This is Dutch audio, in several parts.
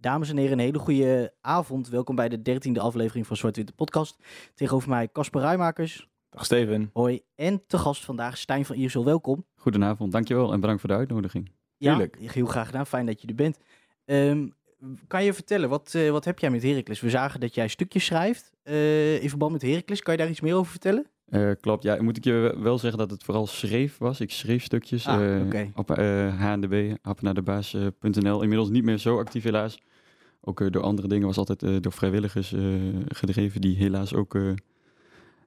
Dames en heren, een hele goede avond. Welkom bij de dertiende aflevering van Zwart Witte Podcast. Tegenover mij Casper Ruimakers. Dag Steven. Hoi. En te gast vandaag Stijn van Iersel. Welkom. Goedenavond, dankjewel en bedankt voor de uitnodiging. Ja, Tuurlijk. heel graag gedaan. Fijn dat je er bent. Ehm, kan je vertellen, wat, eh, wat heb jij met Heracles? We zagen dat jij stukjes schrijft eh, in verband met Heracles. Kan je daar iets meer over vertellen? Eh, klopt, ja, moet ik je wel zeggen dat het vooral schreef was. Ik schreef stukjes Ah, eh, op eh HNDB, happenaardebaas.nl. Inmiddels niet meer zo actief helaas. Ook eh, door andere dingen was altijd eh, door vrijwilligers eh, gedreven die helaas ook eh,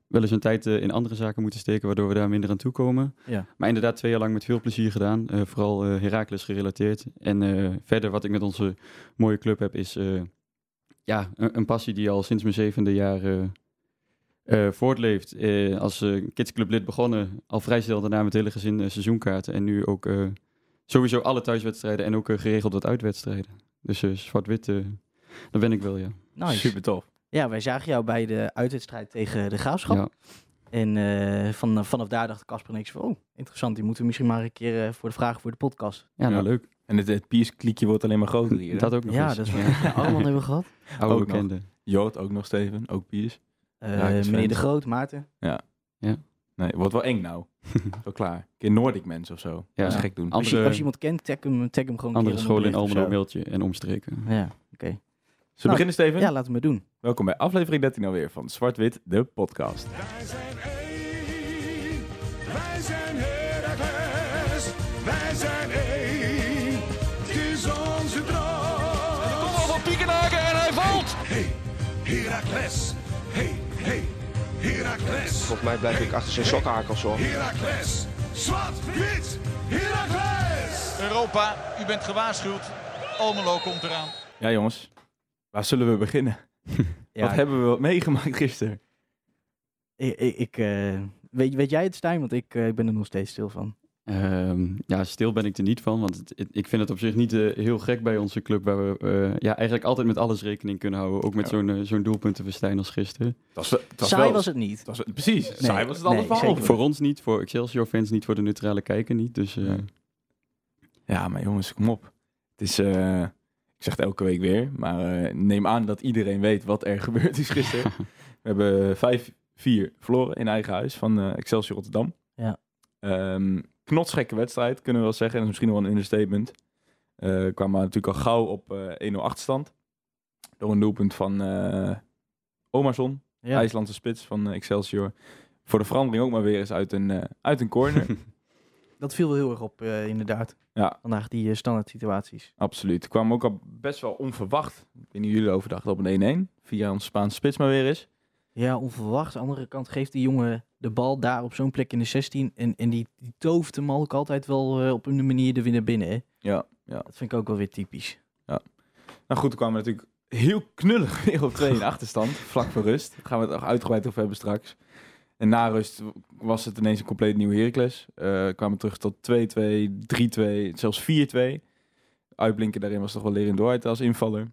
wel eens een tijd eh, in andere zaken moeten steken, waardoor we daar minder aan toe komen. Ja. Maar inderdaad twee jaar lang met veel plezier gedaan, eh, vooral eh Heracles gerelateerd. En eh, verder wat ik met onze mooie club heb is eh, ja, een, een passie die al sinds mijn zevende jaar eh, voortleeft. Eh, als eh, kidsclub lid begonnen, al vrij snel daarna met het hele gezin seizoenkaarten. En nu ook eh, sowieso alle thuiswedstrijden en ook geregeld wat uitwedstrijden. Dus eh, zwart-wit, eh daar ben ik wel, ja. Nice. Super tof. Ja, wij zagen jou bij de uitwedstrijd tegen de Graafschap. ja. En eh, van, vanaf daar dacht Casper en ik van, oh, interessant. Die moeten we misschien maar een keer eh, voor de vragen voor de podcast. Ja, nou Ja. leuk. En het, het Piers-kliekje wordt alleen maar groter hier. hè? Dat ook nog Ja, eens. dat is wel. Ja, allemaal hebben we gehad. Oude Ook nog. bekende. Jort ook nog, Steven. Ook Piers. Eh, Ja, is meneer. De Groot, Maarten. Nee, wordt wel eng nou. Zo klaar. Een keer Nordic mens of zo. Ja. Dat is gek doen. Als je, als je iemand kent, tag hem, tag hem gewoon een Andere scholen in Almelo, mailtje en omstreken. Ja, oké. Zullen we beginnen, Steven? Ja, laten we het doen. Welkom bij aflevering 13 alweer van Zwart-Wit, de podcast. Wij zijn één, wij zijn Heracles, wij zijn één, het is onze droom. Kom al van Piekenhaken en hij valt. Hey, hey, Heracles, Volgens mij blijf ik achter zijn sokkenhakels hoor. Heracles, zwart-wit, Heracles. Europa, u bent gewaarschuwd. Almelo komt eraan. Ja, jongens. Waar zullen we beginnen? Ja, Wat hebben we meegemaakt gisteren? ik, ik, ik, eh, weet, weet jij het, Stijn? Want ik, eh, ik ben er nog steeds stil van. Ehm, ja, stil ben ik er niet van, want het, het- ik vind het op zich niet eh, heel gek bij onze club, waar we eh, ja, eigenlijk altijd met alles rekening kunnen houden. Ook met Ja. zo'n eh, zo'n doelpuntenverstijn als gisteren. Het was, het was Saai wel- was het niet. was- precies. Saai was het nee, zeker Voor ons niet, voor Excelsior-fans niet, voor de neutrale kijker niet. Dus eh, Nee. Ja, maar jongens, kom op. Het is, eh, ik zeg het elke week weer, maar eh, neem aan dat iedereen weet wat er gebeurd is gisteren. We hebben 5-4 verloren in eigen huis van eh, Excelsior Rotterdam. Ja. Ehm, knotsgekke wedstrijd, kunnen we wel zeggen. Dat is misschien wel een understatement. Eh kwamen we natuurlijk al gauw op eh 1-0 achterstand. Door een doelpunt van eh Omarsson, Ja. IJslandse spits van eh, Excelsior. Voor de verandering ook maar weer eens uit een, eh, uit een corner. Dat viel wel heel erg op, eh, inderdaad. ja, Vandaag die eh, standaard situaties. Absoluut. Kwam ook al best wel onverwacht. Ik weet niet of jullie dachten op een 1-1. Via onze Spaanse spits maar weer is. Ja, onverwacht. Aan de andere kant geeft die jongen de bal daar op zo'n plek in de 16. En, en die, die tovert hem ook altijd wel eh, op een manier de winnaar binnen. Hè? Ja, ja. Dat vind ik ook wel weer typisch. Nou goed, we kwamen natuurlijk heel knullig weer op 2 in achterstand. Vlak voor rust. Daar gaan we het nog uitgebreid over hebben straks. En na rust was het ineens een compleet nieuwe Heracles. Eh kwamen terug tot 2-2, 3-2, zelfs 4-2. Uitblinken daarin was toch wel Lerin Dooit als invaller.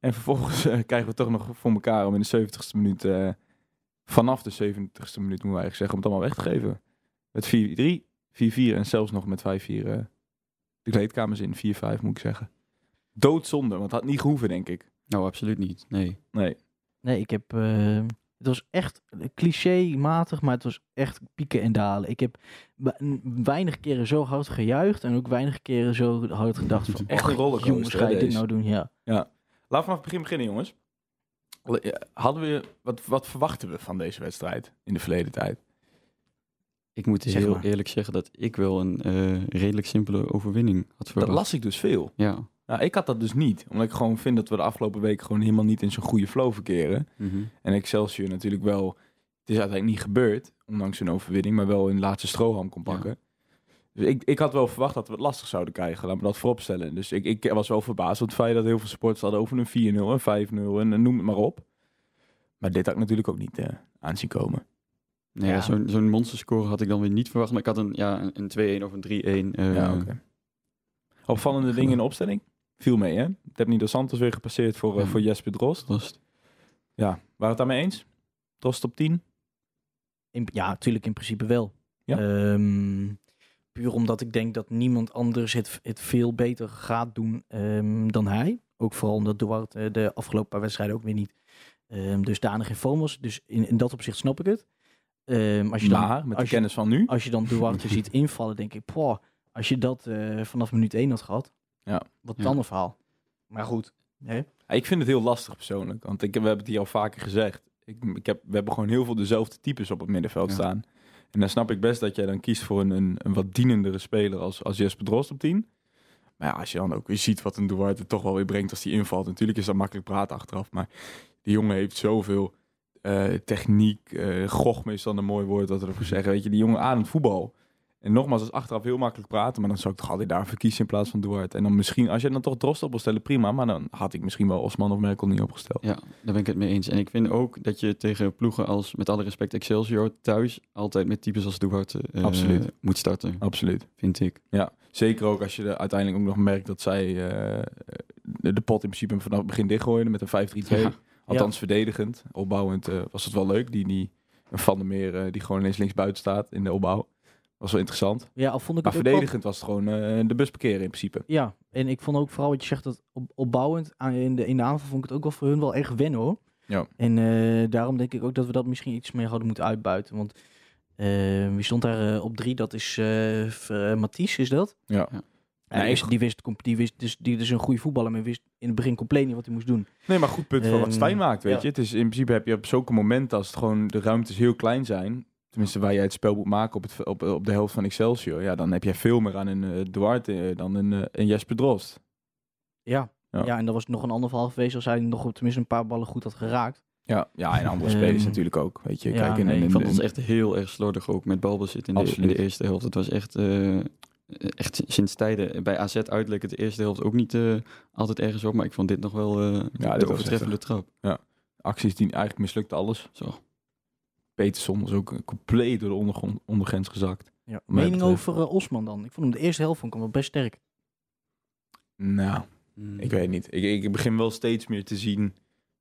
En vervolgens eh, krijgen we toch nog voor elkaar om in de 70ste minuut, vanaf de 70ste minuut moeten we eigenlijk zeggen, om het allemaal weg te geven. Met 4-3, 4-4 en zelfs nog met 5-4 eh, de kleedkamers in. 4-5 moet ik zeggen. Doodzonde, want dat had niet gehoeven, denk ik. nou, absoluut niet. Nee. Nee. Nee, ik heb... eh, het was echt clichématig, maar het was echt pieken en dalen. Ik heb we- weinig keren zo hard gejuicht en ook weinig keren zo hard gedacht van... Echt "Och, een rollercoaster, Jongens, ga je dit nou doen? Ja. Laten we vanaf het begin beginnen, jongens. Hadden we, wat, wat verwachten we van deze wedstrijd in de verleden tijd? Ik moet Zeg heel maar. eerlijk zeggen dat ik wel een eh, redelijk simpele overwinning had Dat verwacht. las ik dus veel. Ja. Nou, ik had dat dus niet. Omdat ik gewoon vind dat we de afgelopen week gewoon helemaal niet in zo'n goede flow verkeren. Mhm. En Excelsior natuurlijk wel... Het is uiteindelijk niet gebeurd, ondanks een overwinning, maar wel in de laatste strohalm kon pakken. Dus ik, ik had wel verwacht dat we het lastig zouden krijgen. Laat me dat vooropstellen. Dus ik, ik was wel verbaasd op het feit dat heel veel supporters hadden over een 4-0 en 5-0 en, en noem het maar op. Maar dit had ik natuurlijk ook niet eh aanzien komen. Nee, ja. Ja. Zo'n zo'n monsterscore had ik dan weer niet verwacht. Maar ik had een, ja, een- een 2-1 of een 3-1. eh, ja, oké. Opvallende dingen in de opstelling? Viel mee, hè? Het heb niet de Santos weer gepasseerd voor, eh, Ja. voor Jesper Drost. Drost. Ja, waren we het daarmee eens? Drost op 10? In, ja, natuurlijk in principe wel. Ja? Ehm, Puur omdat ik denk dat niemand anders het, het veel beter gaat doen ehm, dan hij. Ook vooral omdat Duarte eh, de afgelopen paar wedstrijden ook weer niet ehm dusdanig in vorm was. Dus in, in dat opzicht snap ik het. Ehm, als je dan, Maar met de je- kennis van nu. als je dan Duarte ziet invallen, denk ik, poh, als je dat eh, vanaf minuut 1 had gehad, Ja. wat Ja. dan een verhaal. Maar goed, hè? Ja, Ik vind het heel lastig persoonlijk. Want ik, we hebben het hier al vaker gezegd. Ik, ik heb, we hebben gewoon heel veel dezelfde types op het middenveld Ja. staan. En dan snap ik best dat jij dan kiest voor een, een, een wat dienendere speler als, als Jesper Drost op 10. Maar als je dan ook weer ziet wat een Duarte toch wel weer brengt als die invalt. Natuurlijk is dat makkelijk praten achteraf. Maar die jongen heeft zoveel eh, techniek. eh gochme is dan een mooi woord we ervoor zeggen. Weet je, die jongen aan het voetbal. En nogmaals, dat is achteraf heel makkelijk praten. Maar dan zou ik toch altijd daarvoor kiezen in plaats van Duarte. En dan misschien, als je dan toch Drost op wil stellen, prima. Maar dan had ik misschien wel Osman of Merkel niet opgesteld. Ja, daar ben ik het mee eens. En ik vind ook dat je tegen ploegen als, met alle respect, Excelsior thuis altijd met types als Duarte eh, Absoluut. moet starten, Absoluut. vind ik. Ja, zeker ook als je er uiteindelijk ook nog merkt dat zij eh, de, de pot in principe vanaf het begin dichtgooiden met een 5-3-2. Ja. Althans verdedigend. Opbouwend eh, was het wel leuk. Die, die een Van der Meer die gewoon ineens links buiten staat in de opbouw. Was wel interessant. Ja, al vond ik Maar het ook wel- verdedigend was het gewoon eh, de bus parkeren in principe. Ja, en ik vond ook vooral wat je zegt, dat op, opbouwend aan, in, de, in de aanval vond ik het ook wel voor hun wel echt wennen hoor. Ja. En eh, daarom denk ik ook dat we dat misschien iets meer hadden moeten uitbuiten. Want eh, wie stond daar eh, op drie? Dat is Mathies, is dat? Ja. Ja. Nee, die, wist, die, wist, com- die, wist, dus, die is een goede voetballer, maar wist in het begin compleet niet wat hij moest doen. Nee, maar goed punt van wat Ehm, Stijn maakt, weet ja. je. Het is in principe heb je op zulke momenten als het gewoon de ruimtes heel klein zijn. Tenminste, waar jij het spel moet maken op, het, op, op de helft van Excelsior. Ja, dan heb jij veel meer aan een eh, Duarte eh, dan een, eh, een Jesper Drost. Ja. Ja. Ja. en dat was nog een ander verhaal geweest als hij nog tenminste een paar ballen goed had geraakt. Ja, ja en andere Ehm, spelers natuurlijk ook. Weet je, ja, kijk, in, nee, in, ik Ik vond ons echt heel erg slordig ook met balbezit in de, in de eerste helft. Het was echt, eh, echt sinds tijden. Bij AZ uit leek het de eerste helft ook niet eh, altijd ergens op. Maar ik vond dit nog wel eh, dit de overtreffende trap. acties die eigenlijk mislukte alles. Zo. Peterson was ook compleet door de ondergrond, ondergrens gezakt. Ja. Mening betreft. over eh, Osman dan? Ik vond hem de eerste helft vond ik hem wel best sterk. Nou, ik weet niet. Ik, ik begin wel steeds meer te zien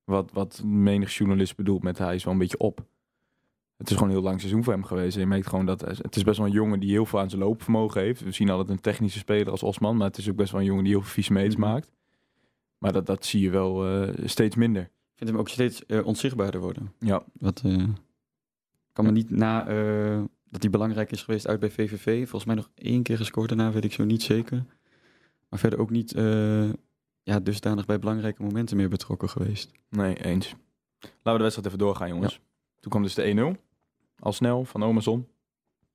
wat, wat menig journalist bedoelt met hij is wel een beetje op. Het is gewoon een heel lang seizoen voor hem geweest. En je merkt gewoon dat het is best wel een jongen die heel veel aan zijn loopvermogen heeft. We zien altijd een technische speler als Osman, maar het is ook best wel een jongen die heel veel vieze meters Mhm. maakt. Maar dat, dat zie je wel eh, steeds minder. Ik vind hem ook steeds eh, onzichtbaarder worden. Ja, Wat eh, kan me niet na eh, dat hij belangrijk is geweest uit bij VVV. Volgens mij nog één keer gescoord daarna, weet ik zo niet zeker. Maar verder ook niet eh, ja, dusdanig bij belangrijke momenten meer betrokken geweest. nee, eens. Laten we de wedstrijd even doorgaan, jongens. Toen kwam dus de 1-0. Al snel van Amazon.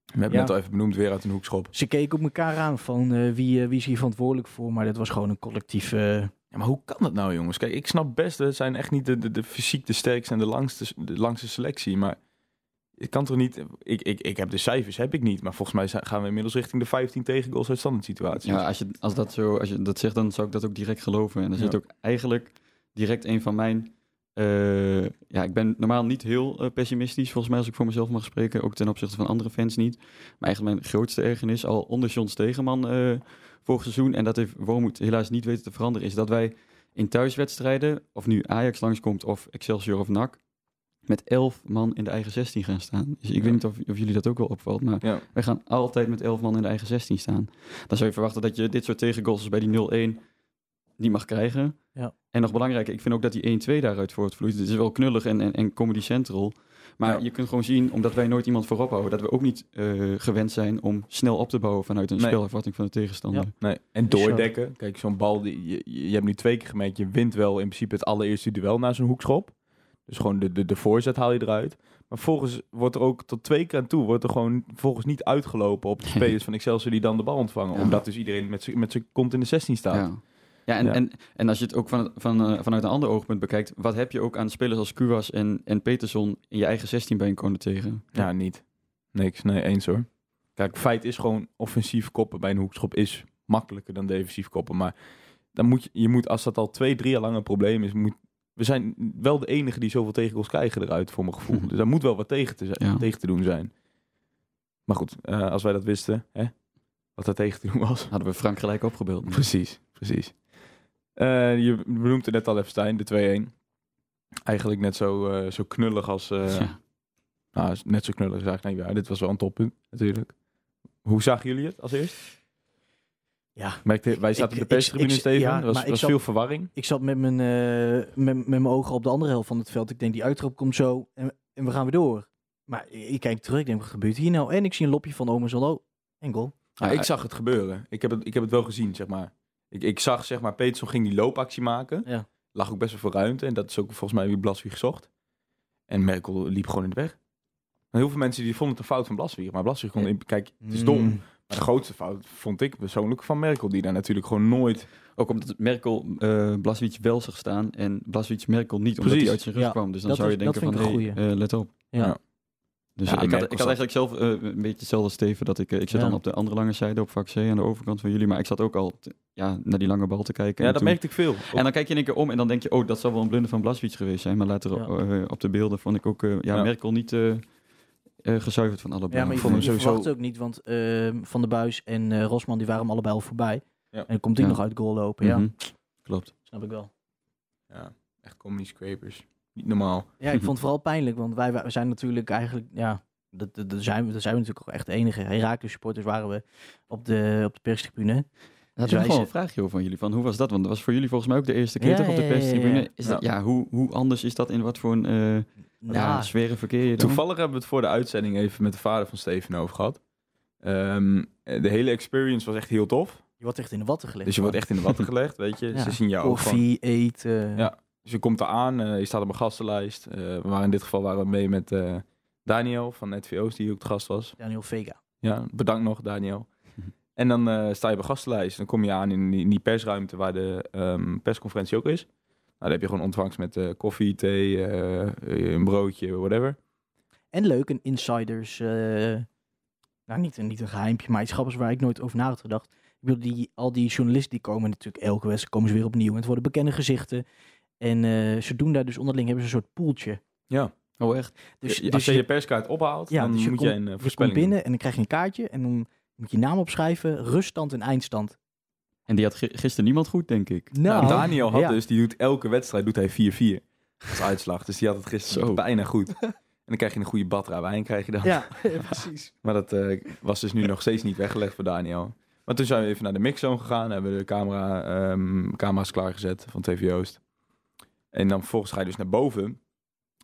We hebben Ja. net al even benoemd, weer uit een hoekschop. Ze keken op elkaar aan van eh, wie, wie is hier verantwoordelijk voor. Maar dit was gewoon een collectief... Ja, maar hoe kan dat nou, jongens? Kijk, ik snap best, we zijn echt niet de, de, de fysiek de sterkste en de langste, de langste selectie. Maar ik kan toch niet... Ik, ik, ik heb de cijfers, heb ik niet. Maar volgens mij gaan we inmiddels richting de 15 tegengoals uit standaard situaties. Ja, als je, als, dat zo, als je dat zegt, dan zou ik dat ook direct geloven. En dan zit ook eigenlijk direct een van mijn... eh, ja, ik ben normaal niet heel eh, pessimistisch, volgens mij, als ik voor mezelf mag spreken. Ook ten opzichte van andere fans niet. Maar eigenlijk mijn grootste ergernis, al onder John Stegeman eh vorig seizoen... en dat heeft Wormoed helaas niet weten te veranderen... is dat wij in thuiswedstrijden, of nu Ajax langskomt of Excelsior of NAC... met elf man in de eigen 16 gaan staan. Dus ik Ja. weet niet of, of jullie dat ook wel opvalt, maar... Ja. Wij gaan altijd met 11 man in de eigen 16 staan. Dan zou je verwachten dat je dit soort tegengoals als bij die 0-1 niet mag krijgen. Ja. En nog belangrijker, ik vind ook dat die 1-2 daaruit voortvloeit. Het is wel knullig en, en, en comedy central. Maar Ja. je kunt gewoon zien, omdat wij nooit iemand voorop houden, dat we ook niet eh, gewend zijn om snel op te bouwen vanuit een Nee. spelervatting van de tegenstander. Ja. Nee. En doordekken. Kijk, zo'n bal, die, je, je hebt nu twee keer gemerkt, je wint wel in principe het allereerste duel na zo'n hoekschop. Dus gewoon de, de, de voorzet haal je eruit. Maar volgens wordt er ook tot twee keer aan toe, wordt er gewoon volgens niet uitgelopen op de spelers van Excelsior die dan de bal ontvangen. Ja. Omdat dus iedereen met zijn met kont in de 16 staat. Ja. Ja, en, Ja. En, en als je het ook van, van, eh, vanuit een ander oogpunt bekijkt, wat heb je ook aan spelers als Kuwas en, en Peterson in je eigen 16 bij een corner tegen? Ja, niet. Niks. Nee, eens hoor. Kijk, feit is gewoon offensief koppen bij een hoekschop is makkelijker dan defensief koppen. Maar dan moet je, je moet, als dat al twee, drie jaar lang een probleem is, moet, we zijn wel de enige die zoveel tegengoals krijgen eruit, voor mijn gevoel. Mhm. Dus daar moet wel wat tegen te, zijn, Ja. tegen te doen zijn. Maar goed, eh, als wij dat wisten, hè, wat daar tegen te doen was. Hadden we Frank gelijk opgebeld. Precies, precies. Eh, je benoemt het net al even, Stijn, de 2-1. Eigenlijk net zo, eh, zo knullig als... Ja. nou, net zo knullig is eigenlijk niet waar. Dit was wel een toppunt, natuurlijk. Hoe zagen jullie het als eerst? Ja, Merkte, wij zaten Ik- in de perstribune, Steven. ja, er was, was zat- veel verwarring. ik zat met mijn, eh, met, met mijn ogen op de andere helft van het veld. Ik denk, die uittrap komt zo en, en we gaan weer door. Maar ik kijk terug, ik denk, wat gebeurt hier nou? En ik zie een lopje van Ome Zolo. En goal. Ja, ik zag het gebeuren. Ik heb het, ik heb het wel gezien, zeg maar. Ik, ik zag, zeg maar, Peterson ging die loopactie maken. Ja. Lag ook best wel veel ruimte. En dat is ook volgens mij wie Blaswieg gezocht. En Merkel liep gewoon in de weg. En heel veel mensen die vonden het een fout van Blaswieg. Maar Blaswieg kon... Kijk, het is dom. Maar de grootste fout vond ik persoonlijk van Merkel. Die daar natuurlijk gewoon nooit... Ook omdat Merkel eh Blaswich wel zag staan en Blaswich Merkel niet, omdat Precies. hij uit zijn rug Ja, kwam. Dus dan zou je was- denken van, een hey, eh, let op. Ja. Ja. Dus Ja, ik, had, ik had zat- eigenlijk zelf eh, een beetje hetzelfde Steven, dat ik, ik zit Ja. dan op de andere lange zijde op vak C aan de overkant van jullie, maar ik zat ook al te- ja, naar die lange bal te kijken. Ja, dat toen- merkte ik veel. En dan kijk je in één keer om en dan denk je, oh, dat zal wel een blunder van Blaswich geweest zijn. Maar later Ja. op de beelden vond ik ook ja, Ja. Merkel niet eh, gezuiverd van alle Ja, ballen. maar je, vond hem je sowieso- verwacht ook niet, want ehm, Van der Buis en eh, Rosman die waren hem allebei al voorbij. Ja. En dan komt hij Ja. nog uit goal lopen, ja. Mhm. Klopt. Snap ik wel. Ja, echt comedy scrapers. Niet normaal. Ja, ik vond het vooral pijnlijk, want wij, wij zijn natuurlijk eigenlijk, ja, dat, dat, dat zijn, we, dat zijn we natuurlijk ook echt de enige Herakles supporters waren we op de, op de perstribune. Dus ik wij nog wel een vraagje over van jullie. Van, hoe was dat? Want dat was voor jullie volgens mij ook de eerste keer Ja, toch op de ja, ja, ja, perstribune. ja. Is dat, ja, hoe, hoe anders is dat in wat voor een eh ja, Nou, verkeer je dan? Toevallig hebben we het voor de uitzending even met de vader van Steven over gehad. Ehm, de hele experience was echt heel tof. je wordt echt in de watten gelegd. Dus je wordt echt in de watten gelegd, weet je. Ja. Ze zien jou ook van. Koffie, eten. Ja. Dus je komt eraan, eh je staat op een gastenlijst. Eh, we waren in dit geval waren we mee met eh, Daniel van NVO's, die ook de gast was. Daniel Vega. Ja, bedankt nog, Daniel. En dan eh, sta je op een gastenlijst. Dan kom je aan in die, in die persruimte waar de ehm, persconferentie ook is. Nou, dan heb je gewoon ontvangst met eh, koffie, thee, eh, een broodje, whatever. En leuk, een insiders, eh, nou niet, een- niet een geheimpje, maar iets grappigs waar ik nooit over na had gedacht. Ik bedoel, die, al die journalisten die komen natuurlijk elke wedstrijd komen ze weer opnieuw. En het worden bekende gezichten. En eh, ze doen daar dus onderling, hebben ze een soort poeltje. Ja, Oh, echt? Dus, als dus je je perskaart ophaalt, ja, dan dus je moet je een je komt voorspelling doen. binnen en dan krijg je een kaartje. En dan moet je naam opschrijven, ruststand en eindstand. En die had gi- gisteren niemand goed, denk ik. Nou, Daniel had ja. dus, die doet elke wedstrijd doet hij 4-4 als uitslag. Dus die had het gisteren Zo. bijna goed. En dan krijg je een goede badra wijn, krijg je dan. Ja, precies. Maar dat eh, was dus nu nog steeds niet weggelegd voor Daniel. Maar toen zijn we even naar de mixzone gegaan. Hebben we de camera, ehm, camera's klaargezet van TV Oost. En dan vervolgens ga je dus naar boven.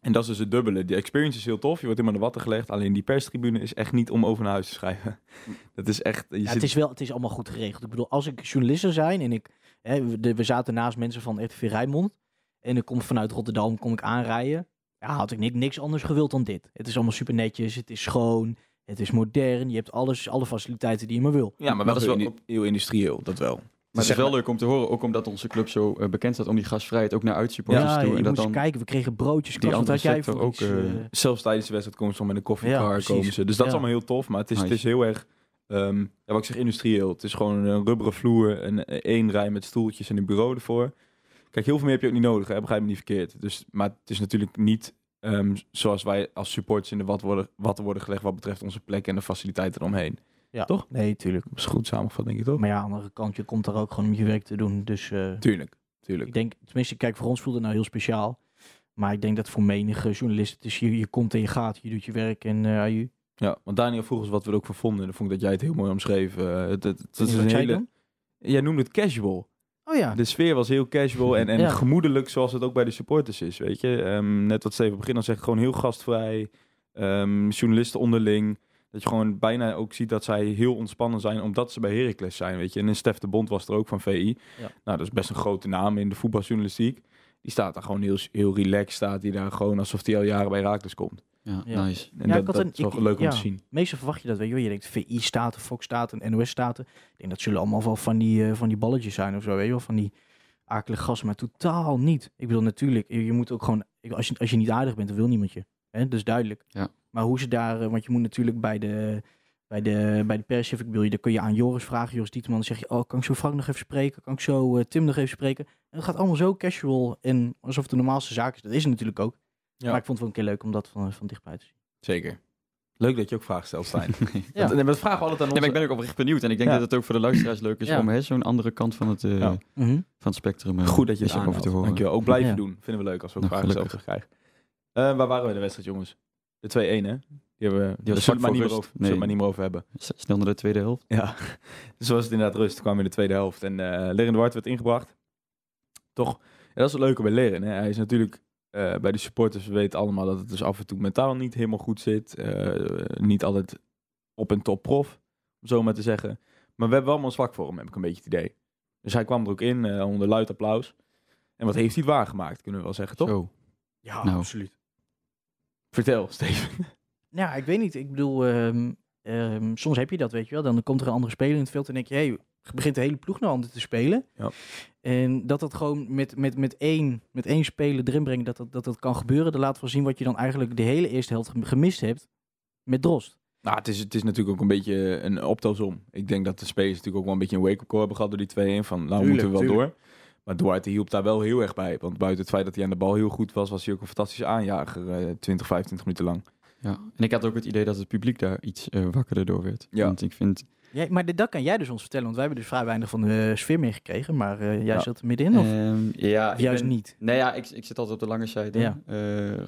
En dat is dus het dubbele. Die experience is heel tof. Je wordt helemaal in de watten gelegd. Alleen die perstribune is echt niet om over naar huis te schrijven. Dat is echt... Je Ja, zit, het, is wel, het is allemaal goed geregeld. Ik bedoel, als ik journalist zou zijn en ik, hè, we, de- we zaten naast mensen van RTV Rijnmond en ik kom vanuit Rotterdam, kom ik aanrijden, ja, had ik niks, niks anders gewild dan dit. Het is allemaal super netjes, het is schoon, het is modern, je hebt alles, alle faciliteiten die je maar wil. ja, maar wel dat is wel- heel industrieel, dat wel. Maar het is wel leuk om te horen, ook omdat onze club zo eh, bekend staat om die gastvrijheid ook naar uitsupporters ja, toe. je En dat moet eens dan kijken, we kregen broodjes, die wat andere had jij ook, iets, eh, eh, Zelfs tijdens de wedstrijd komen ze met een Ja, koffiecar precies. komen ze. Dus dat is Ja. allemaal heel tof. Maar het is, het is heel erg, ehm, ja, wat ik zeg, industrieel. Het is gewoon een rubberen vloer en eh, één rij met stoeltjes en een bureau ervoor. Kijk, heel veel meer heb je ook niet nodig. Hè? Begrijp me niet verkeerd. Dus, maar het is natuurlijk niet ehm, zoals wij als supporters in de wat worden, watten worden gelegd wat betreft onze plek en de faciliteiten eromheen. Ja. toch? Nee, tuurlijk. Dat is goed samengevat, denk ik toch? Maar ja, aan de andere kant, je komt daar ook gewoon om je werk te doen. Dus eh, Tuurlijk, tuurlijk. ik denk, tenminste, kijk, voor ons voelt het nou heel speciaal. Maar ik denk dat voor menige journalist, het is je, je komt en je gaat, je doet je werk en aju. Ja, want Daniel vroeg ons wat we er ook van vonden. En dan vond ik dat jij het heel mooi omschreef. Eh, het, het, het is een zei hele... Jij noemde het casual. Oh ja, De sfeer was heel casual en, en Ja. gemoedelijk, zoals het ook bij de supporters is. Weet je, Ehm, net wat Steven begin al zegt, gewoon heel gastvrij. Ehm, journalisten onderling. Dat je gewoon bijna ook ziet dat zij heel ontspannen zijn, omdat ze bij Heracles zijn. Weet je, en Stef de Bond was er ook van VI. Ja. Nou, dat is best een grote naam in de voetbaljournalistiek. Die staat daar gewoon heel, heel relaxed, staat die daar gewoon alsof hij al jaren bij Heracles komt. ja, Ja. nice. En Ja, dat, ik had dat een- is wel ik- leuk om ja. te zien. meestal verwacht je dat, weet je wel. Je denkt VI-staten, Fox-staten, NOS-staten. Ik denk dat zullen allemaal wel van die, eh, van die balletjes zijn of zo, weet je wel. Van die akelige gasten, maar totaal niet. Ik bedoel, natuurlijk, je, je moet ook gewoon... Als je, als je niet aardig bent, dan wil niemand je. Hè? Dat is duidelijk. Ja. Maar hoe ze daar... eh, Want je moet natuurlijk bij de... Bij de, bij de perschef, ik bedoel, je, dan kun je aan Joris vragen, Joris Dietman, dan zeg je, oh, kan ik zo Frank nog even spreken? Kan ik zo eh, Tim nog even spreken? En het gaat allemaal zo casual en alsof het de normaalste zaak is. Dat is het natuurlijk ook. Ja. Maar ik vond het wel een keer leuk om dat van, van dichtbij te zien. Zeker. Leuk dat je ook vragen stelt, Stijn. Ja. Want- en we vragen we altijd aan Ja, ons. maar ik ben ook oprecht benieuwd. En ik denk Ja. dat het ook voor de luisteraars leuk is Ja. om hè, zo'n andere kant van het, eh, Ja. Mhm. van het spectrum eh, Goed dat je het over te horen. Dankjewel. Ook blijven Ja. doen. Vinden we leuk als we ook Nou, vragen zelf terugkrijgen. Eh waar waren we in de wedstrijd, jongens? De 2-1, hè? Die hebben we, Die was zullen maar niet meer over, zullen Nee. maar niet meer over hebben. Snel naar de tweede helft. Ja, dus was het inderdaad rust. We in de tweede helft. En eh Leren de Wart werd ingebracht. Toch, ja, dat is het leuke bij Leren. Hè? Hij is natuurlijk eh, bij de supporters, we weten allemaal dat het dus af en toe mentaal niet helemaal goed zit. Eh, niet altijd op en top prof, om zo maar te zeggen. Maar we hebben wel allemaal een zwak voor hem, heb ik een beetje het idee. Dus hij kwam er ook in, eh, onder luid applaus. En wat heeft hij het waargemaakt, kunnen we wel zeggen, toch? Zo. Ja, Nou. absoluut. Vertel, Steven. Ja, ik weet niet. Ik bedoel, ehm, ehm, soms heb je dat, weet je wel. Dan komt er een andere speler in het veld en denk je, hé, hey, begint de hele ploeg naar handen te spelen. Ja. En dat dat gewoon met, met, met, één, met één speler erin brengen, dat dat, dat dat kan gebeuren. Dat laat wel zien wat je dan eigenlijk de hele eerste helft gemist hebt met Drost. Nou, het is, het is natuurlijk ook een beetje een optelsom. Ik denk dat de spelers natuurlijk ook wel een beetje een wake-up call hebben gehad door die 2-1. Van, nou Tuurlijk, moeten we wel tuurlijk. door. Maar Duarte hielp daar wel heel erg bij. Want buiten het feit dat hij aan de bal heel goed was, was hij ook een fantastische aanjager. eh 20, 25 minuten lang. Ja. En ik had ook het idee dat het publiek daar iets eh, wakkerder door werd. Ja. Want ik vind... Ja, maar dit, dat kan jij dus ons vertellen, want wij hebben dus vrij weinig van de sfeer meegekregen. Maar eh, jij Ja. zat er middenin, of, Ehm, ja, of juist ben- niet? Nee, ja, ik, ik zit altijd op de lange zijde. Ja. Eh,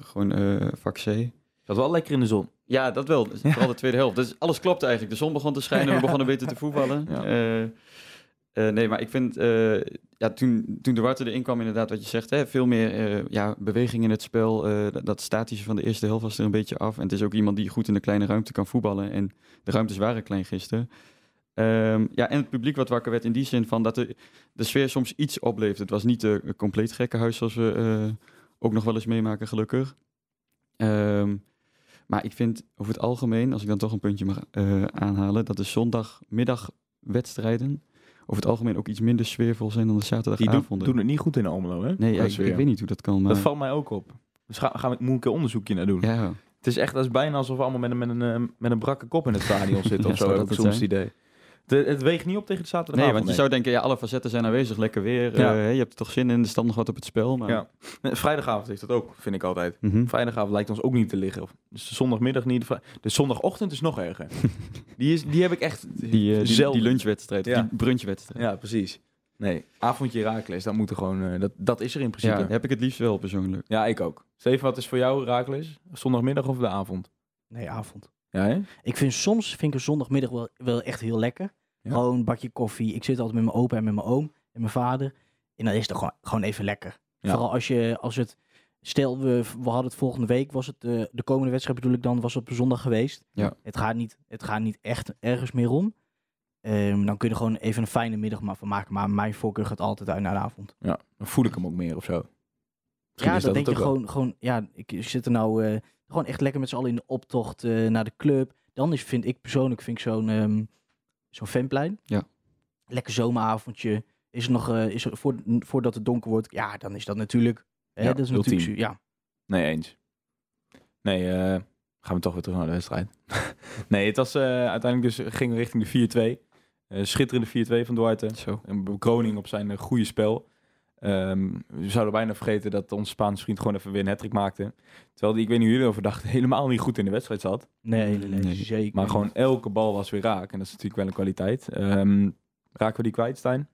gewoon eh vak C. Dat wel lekker in de zon. Ja, dat wel. Dus Vooral de tweede helft. Dus alles klopt eigenlijk. De zon begon te schijnen, we begonnen beter te voetballen. Ja. Eh, eh, nee, maar ik vind, eh, ja, toen, toen de Warte erin kwam, inderdaad, wat je zegt, hè, veel meer eh, ja, beweging in het spel. eh, dat, statische van de eerste helft was er een beetje af. En het is ook iemand die goed in de kleine ruimte kan voetballen. En de ruimtes waren klein gisteren. Ehm, ja, en het publiek wat wakker werd in die zin van dat de, de sfeer soms iets opleeft. Het was niet een compleet gekke huis zoals we eh, ook nog wel eens meemaken, gelukkig. Ehm, maar ik vind over het algemeen, als ik dan toch een puntje mag aanhalen, dat de zondagmiddagwedstrijden over het algemeen ook iets minder sfeervol zijn dan de Die doen, zaterdagavonden. doen het niet goed in Almelo, hè? nee, ja, ik, ik weet niet hoe dat kan. Maar... Dat valt mij ook op. Dus ga, we, moet ik een keer onderzoekje naar doen. Ja, Het is echt dat is bijna alsof we allemaal met een, met een, eh, met een brakke kop in het stadion zitten. Ja, of zo zou heb ik dat soms het idee. Het, het weegt niet op tegen de nee, zaterdagavond. want je zou denken, ja, alle facetten zijn aanwezig, lekker weer. Ja. eh, hè, je hebt er toch zin in, er staat nog wat op het spel. Maar... Ja. Nee, Vrijdagavond heeft dat ook, vind ik altijd. Mhm. Vrijdagavond lijkt ons ook niet te liggen. Of- Dus de zondagmiddag niet. de De zondagochtend is nog erger. die, is, die heb ik echt Die, eh, die, zelden. die lunchwedstrijd, Ja. die brunchwedstrijd. Ja, precies. Nee, avondje Raakles, dat moet er gewoon. eh, dat, dat is er in Ja, principe. Ja, heb ik het liefst wel persoonlijk. ik ook. Steven, wat is voor jou Raakles? Zondagmiddag of de avond? Nee, avond. Ja, hè? Ik vind soms vind ik een zondagmiddag wel, wel echt heel lekker. Ja. Gewoon een bakje koffie. Ik zit altijd met mijn opa en met mijn oom en mijn vader. En dan is het gewoon, gewoon even lekker. Ja. Vooral als je, als het, stel we, we hadden het volgende week, was het de, de komende wedstrijd bedoel ik dan, was het op zondag geweest. Ja. Het gaat niet, het gaat niet echt ergens meer om. Ehm, dan kun je er gewoon even een fijne middag maar van maken. Maar mijn voorkeur gaat altijd uit naar de avond. Ja, dan voel ik hem ook meer of zo. Misschien ja, dat denk je wel. gewoon, gewoon, ja, ik zit er nou eh, gewoon echt lekker met z'n allen in de optocht eh, naar de club. Dan is, vind ik persoonlijk, vind ik zo'n ehm zo'n fanplein. Ja. Lekker zomeravondje. Is er nog, eh, is er, voor, voordat het donker wordt, ja, dan is dat natuurlijk, hè, Ja, dat is natuurlijk, ultiem. su- ja. Nee, eens. Nee, eh, gaan we toch weer terug naar de wedstrijd. nee, het was uiteindelijk dus ging richting de 4-2. Eh, schitterende 4-2 van Duarte. Zo. Een bekroning op zijn goede spel. Ehm, we zouden bijna vergeten dat onze Spaanse vriend gewoon even weer een hattrick maakte. Terwijl die, ik weet niet hoe jullie erover dachten, helemaal niet goed in de wedstrijd zat. Nee, nee, nee, Nee. zeker. Maar gewoon elke bal was weer raak. En dat is natuurlijk wel een kwaliteit. Ehm, raken we die kwijt, Stijn?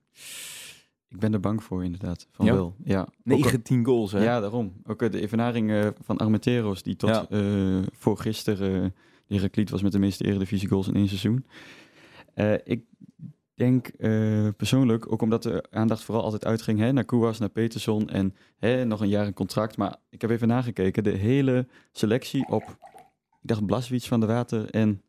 Ik ben er bang voor, inderdaad. Van Ja? wel. Ja. Ook al- 19 goals, hè? Ja, daarom. Ook de evenaring eh, van Armenteros, die tot Ja. eh, voor gisteren uh, de Herakliet was met de meeste eredivisie goals in één seizoen. Eh, ik denk eh, persoonlijk, ook omdat de aandacht vooral altijd uitging hè, naar Kouas, naar Peterson en hè, nog een jaar een contract. Maar ik heb even nagekeken, de hele selectie op, ik dacht Blaswitz van de Water en...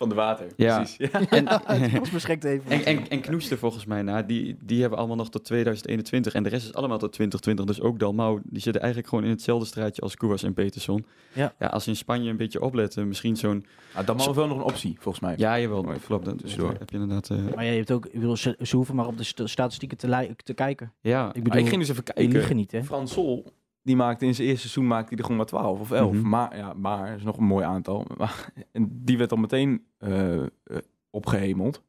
Van de water, Ja. precies. Ja. En, Ons beschikt even. en, en, en Knoester volgens mij na, die, die hebben allemaal nog tot 2021 en de rest is allemaal tot 2020. Dus ook Dalmau, die zitten eigenlijk gewoon in hetzelfde straatje als Kouas en Peterson. Ja. ja, als ze in Spanje een beetje opletten, misschien zo'n... Ah, dan mag wel nog een optie, volgens mij. Ja, jawel, Mooi, klopt. Dat tussendoor. heb je inderdaad... eh, Maar ja, je hebt ook, ik bedoel, ze, ze hoeven maar op de st- statistieken te, te kijken. ja, Ik Maar bedoel, ik ging dus even die kijken. liegen niet, hè? Frans Sol, die maakte in zijn eerste seizoen maakte hij er gewoon maar 12 of 11. Mhm. Maar, ja, maar is nog een mooi aantal. Maar- en die werd al meteen eh, eh, opgehemeld.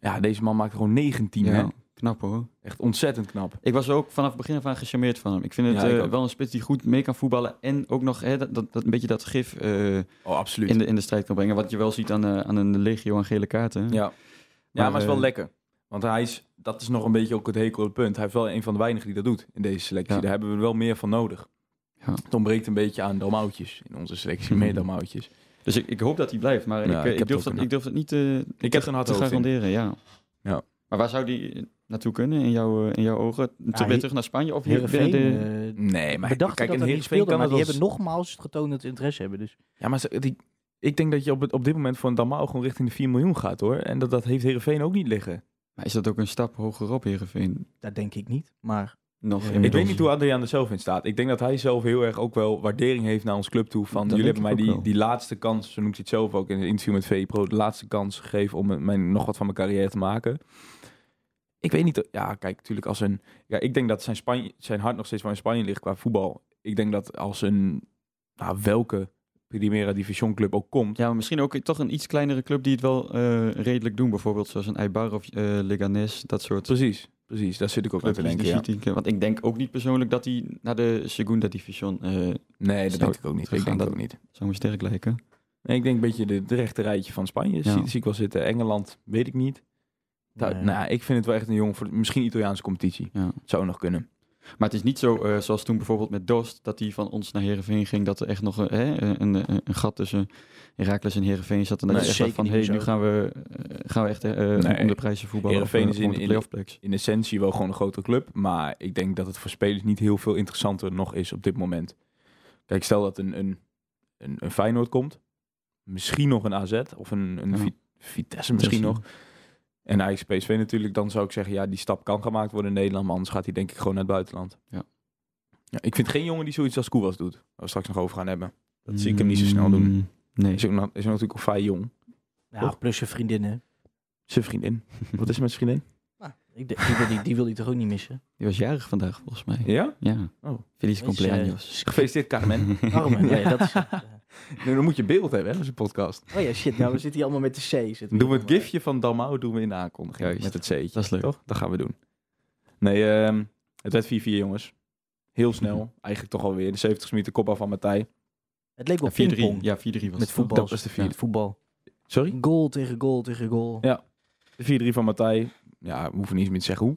Ja, deze man maakte gewoon 19. Hè? ja, knap hoor. Echt ontzettend knap. Ik was ook vanaf het begin af aan gecharmeerd van hem. Ik vind het Ja, ik eh, wel een spits die goed mee kan voetballen en ook nog hè, dat, dat, dat een beetje dat gif eh, Oh, absoluut. in, de, in de strijd kan brengen. Wat je wel ziet aan, aan een legio aan gele kaarten. Ja, ja Maar, maar, het is wel lekker. Want hij is, dat is nog een beetje ook het hekel punt. Hij is wel een van de weinigen die dat doet in deze selectie. Ja. Daar hebben we wel meer van nodig. Ja. Het ontbreekt een beetje aan dalmoutjes in onze selectie. Mhm. Meer dalmoutjes. Dus ik, ik hoop dat hij blijft, maar Ja, ik, ik ik, heb durf het dat, ik durf het niet eh, Ik te, heb er een hard te in. garanderen. Ja. Ja. Maar waar zou die naartoe kunnen in, jouw, eh, in jouw ogen? Weer terug naar Spanje? Of hier Heerenveen, de, eh, Nee, maar we dachten kijk, dat hij Heerenveen niet speelde, kan maar het die hebben nogmaals getoond dat ze interesse hebben. Dus Ja, maar ze- die, ik denk dat je op, het, op dit moment voor een Dalmau gewoon richting de 4 miljoen gaat hoor. En dat, dat heeft Heerenveen ook niet liggen. Maar is dat ook een stap hoger op, Heerenveen? dat denk ik niet. Maar Nog Ik weet niet hoe Adriaan er zelf in staat. Ik denk dat hij zelf heel erg ook wel waardering heeft naar ons club toe. Van Dat jullie hebben mij die, die laatste kans, zo noemt hij het zelf ook in het interview met VE Pro, de laatste kans gegeven om mijn- mijn, nog wat van mijn carrière te maken. Ik weet niet, ja kijk, natuurlijk als een, ja ik denk dat zijn, Spanje, zijn hart nog steeds wel in Spanje ligt qua voetbal. Ik denk dat als een, nou welke Primera Division club ook komt, Ja, maar misschien ook toch een iets kleinere club die het wel eh, redelijk doen. Bijvoorbeeld zoals een Eibar of eh Leganés, dat soort. precies, precies, daar zit ik ook aan te denken. Ja. Want ik denk ook niet persoonlijk dat hij naar de Segunda Division eh, Nee, dat denk ik ook niet. Ik denk dat- ook niet. zou me sterk lijken. Nee, ik denk een beetje de, de rechte rijtje van Spanje. Ja. Zie, zie ik wel zitten. Engeland, weet ik niet. Nee. Nou, ik vind het wel echt een jongen voor misschien Italiaanse competitie. Ja. Zou nog kunnen. Maar het is niet zo eh, zoals toen bijvoorbeeld met Dost, dat hij van ons naar Heerenveen ging, dat er echt nog een, hè, een, een, een gat tussen Herakles en Heerenveen zat. En dat Nee, je echt dacht van, hé, meer nu gaan we, eh, gaan we echt eh, Nee. om de prijzen voetballen. Heerenveen of, is in- de in-. In essentie wel gewoon een grote club. Maar ik denk dat het voor spelers niet heel veel interessanter nog is op dit moment. Kijk, stel dat een, een, een, een Feyenoord komt. Misschien nog een AZ of een, een Ja. Vitesse misschien nog. En Ajax PSV natuurlijk. Dan zou ik zeggen, ja, die stap kan gemaakt worden in Nederland. Maar anders gaat hij denk ik gewoon naar het buitenland. Ja. Ja, ik vind geen jongen die zoiets als Koewas doet. Waar we straks nog over gaan hebben. Dat zie ik hem niet zo snel doen. Mm, Nee. Is ook, nog- is ook natuurlijk ook vrij jong. ja, toch? plus je vriendinnen. Zijn vriendin. Wat is er met zijn vriendin? Nou, ik denk- die, wil die, die wil hij toch ook niet missen? Die was jarig vandaag volgens mij. Ja? Ja. Oh. Feliz cumpleaños. Gefeliciteerd Carmen. Armen, nee, dat is... eh. Nee, dan moet je beeld hebben, hè, dat is een podcast. Oh ja, shit, nou we zitten hier allemaal met de C. zitten doen we het allemaal. gifje van Dalmau doen we in de aankondiging. Juist. Met het C'tje. Dat is leuk. Toch? Dat gaan we doen. Nee, ehm, het werd 4-4 jongens. Heel snel. Eigenlijk toch alweer. De 70 minuten kopbal van Matthij. Het leek wel Ja, 4-3. pingpong. Ja, 4-3 was Met het, voetbal. Dat was de vierde. Met voetbal. Sorry? Goal tegen goal tegen goal. Ja. De 4-3 van Matthij. Ja, we hoeven niet eens meer te zeggen hoe.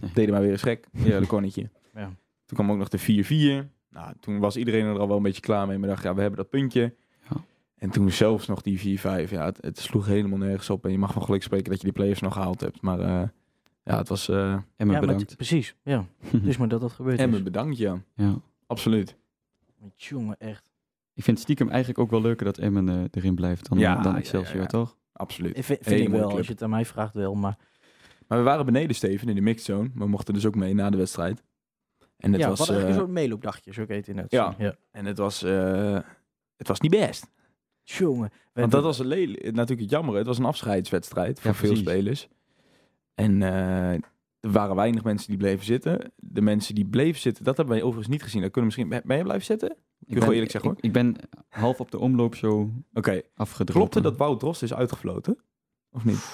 Nee. Deden maar weer eens gek. Ja, de konnetje. Ja. Toen kwam ook nog de 4-4. Nou, toen was iedereen er al wel een beetje klaar mee. Maar dacht, ja, we hebben dat puntje. Ja. En toen zelfs nog die 4-5. Ja, het, het sloeg helemaal nergens op. En je mag van geluk spreken dat je die players nog gehaald hebt. Maar eh, ja, het was... eh Emma Ja, maar bedankt. het- precies, ja. Dus maar dat dat gebeurt Emmen is. bedankt, ja. ja. Absoluut. Jongen, echt. Ik vind het stiekem eigenlijk ook wel leuker dat Emmen eh, erin blijft dan, Ja, dan ja, Excelsior, ja, ja. toch? Absoluut. Ik vind, vind ik wel, club. als je het aan mij vraagt wel. Maar Maar we waren beneden, Steven, in de mixed zone. We mochten dus ook mee na de wedstrijd. En het ja, was... wat een eh, soort meeloopdagje, zo heet het inderdaad. Ja. ja. en het was... eh, het was niet best. Jongen. Want dat was een lelijk- natuurlijk het jammer. Het was een afscheidswedstrijd voor Ja, veel spelers. En eh, er waren weinig mensen die bleven zitten. De mensen die bleven zitten, dat hebben wij overigens niet gezien. Dat kunnen we misschien... Ben je blijven zitten? Oké. Ik gewoon eerlijk zeggen, ik, ik ben half op de omloop zo afgedropen. Klopte dat Wout Drost is uitgefloten? Of niet?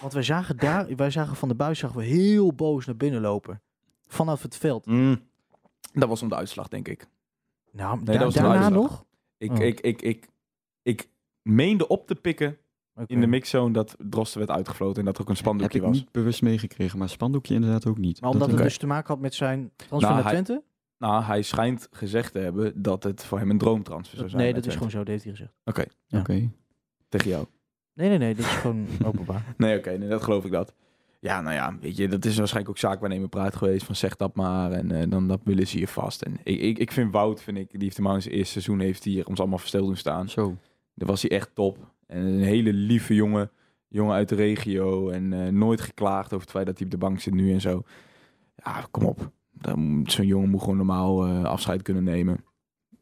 Want wij zagen daar, wij zagen van de buis zagen we heel boos naar binnen lopen. Vanaf het veld. Dat was om de uitslag, denk ik. Nou, dat da- was de daarna uitslag. nog? Ik, Oh. ik, ik, ik, ik meende op te pikken in de mixzone dat Drosten werd uitgefloten en dat er ook een heb spandoekje ik was. niet bewust meegekregen, maar spandoekje inderdaad ook niet. Maar omdat Dat, het dus te maken had met zijn transfer Nou, naar hij- Twente? Nou, hij schijnt gezegd te hebben dat het voor hem een droomtransfer zou zijn. nee, dat is gewoon zo, dat heeft hij gezegd. Oké, ja. Oké. tegen jou. Nee, nee, nee, dat is gewoon openbaar. Nee, oké, nee, dat geloof ik dat. Ja, nou ja, weet je, dat is waarschijnlijk ook zaakwaarnemer praat geweest van zeg dat maar en eh, dan dat willen ze hier vast. En ik, ik, ik vind Wout, vind ik, die heeft hem in zijn eerste seizoen heeft hij hier ons allemaal versteld doen staan. Zo. Daar was hij echt top. En een hele lieve jongen, jongen uit de regio en eh, nooit geklaagd over het feit dat hij op de bank zit nu en zo. Ja, kom op. Zo'n jongen moet gewoon normaal eh, afscheid kunnen nemen.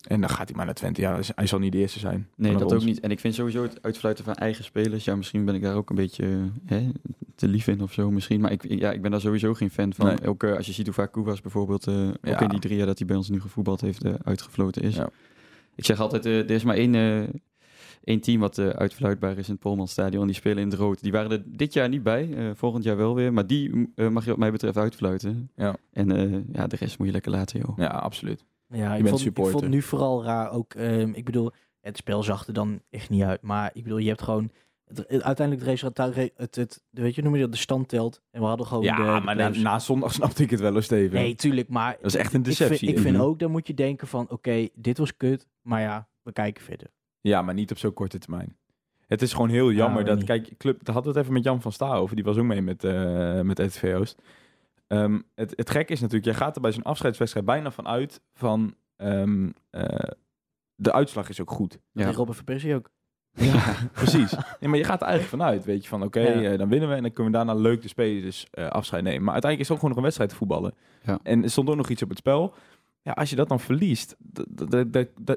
En dan gaat hij maar naar Twente. Ja, hij zal niet de eerste zijn. Nee, dat ook niet. En ik vind sowieso het uitfluiten van eigen spelers. Ja, misschien ben ik daar ook een beetje hè, te lief in of zo misschien. Maar ik, ja, ik ben daar sowieso geen fan van. Nee. Ook eh, als je ziet hoe vaak Koewas bijvoorbeeld, eh, ook in die drie jaar dat hij bij ons nu gevoetbald heeft, eh, uitgefloten is. Ja. Ik zeg altijd, er is maar één, één team wat uitfluitbaar is in het Polmanstadion. Die spelen in het rood. Die waren er dit jaar niet bij, volgend jaar wel weer. Maar die mag je wat mij betreft uitfluiten. Ja. En ja, de rest moet je lekker laten, joh. Ja, absoluut. Ja, ik vond, ik vond nu vooral raar ook. ehm, ik bedoel, het spel zag er dan echt niet uit. Maar ik bedoel, je hebt gewoon. Het, het- uiteindelijk het resultaat, het, het, de, weet je, noem je dat, de stand telt. En we hadden gewoon. Ja, de, de maar na, na zondag snapte ik het wel, hoor, Steven. Nee, tuurlijk, maar. Dat is echt een ik vind, deceptie. ik vind Mhm. ook, dan moet je denken van, oké, dit was kut. Maar ja, we kijken verder. Ja, maar niet op zo'n korte termijn. Het is gewoon heel jammer weet dat, niet. kijk, club, we het even met Jan van Sta over, die was ook mee met, eh met RTV Ehm, het, het gekke is natuurlijk, jij gaat er bij zo'n afscheidswedstrijd bijna van uit van, ehm, eh, de uitslag is ook goed. Ja. Robert van Persie ook. Ja, precies. Nee, maar je gaat er eigenlijk vanuit, weet je, van oké, Ja. eh, dan winnen we en dan kunnen we daarna leuk de spelers eh, afscheid nemen. Maar uiteindelijk is het ook gewoon nog een wedstrijd te voetballen. Ja. En er stond ook nog iets op het spel. Ja, als je dat dan verliest,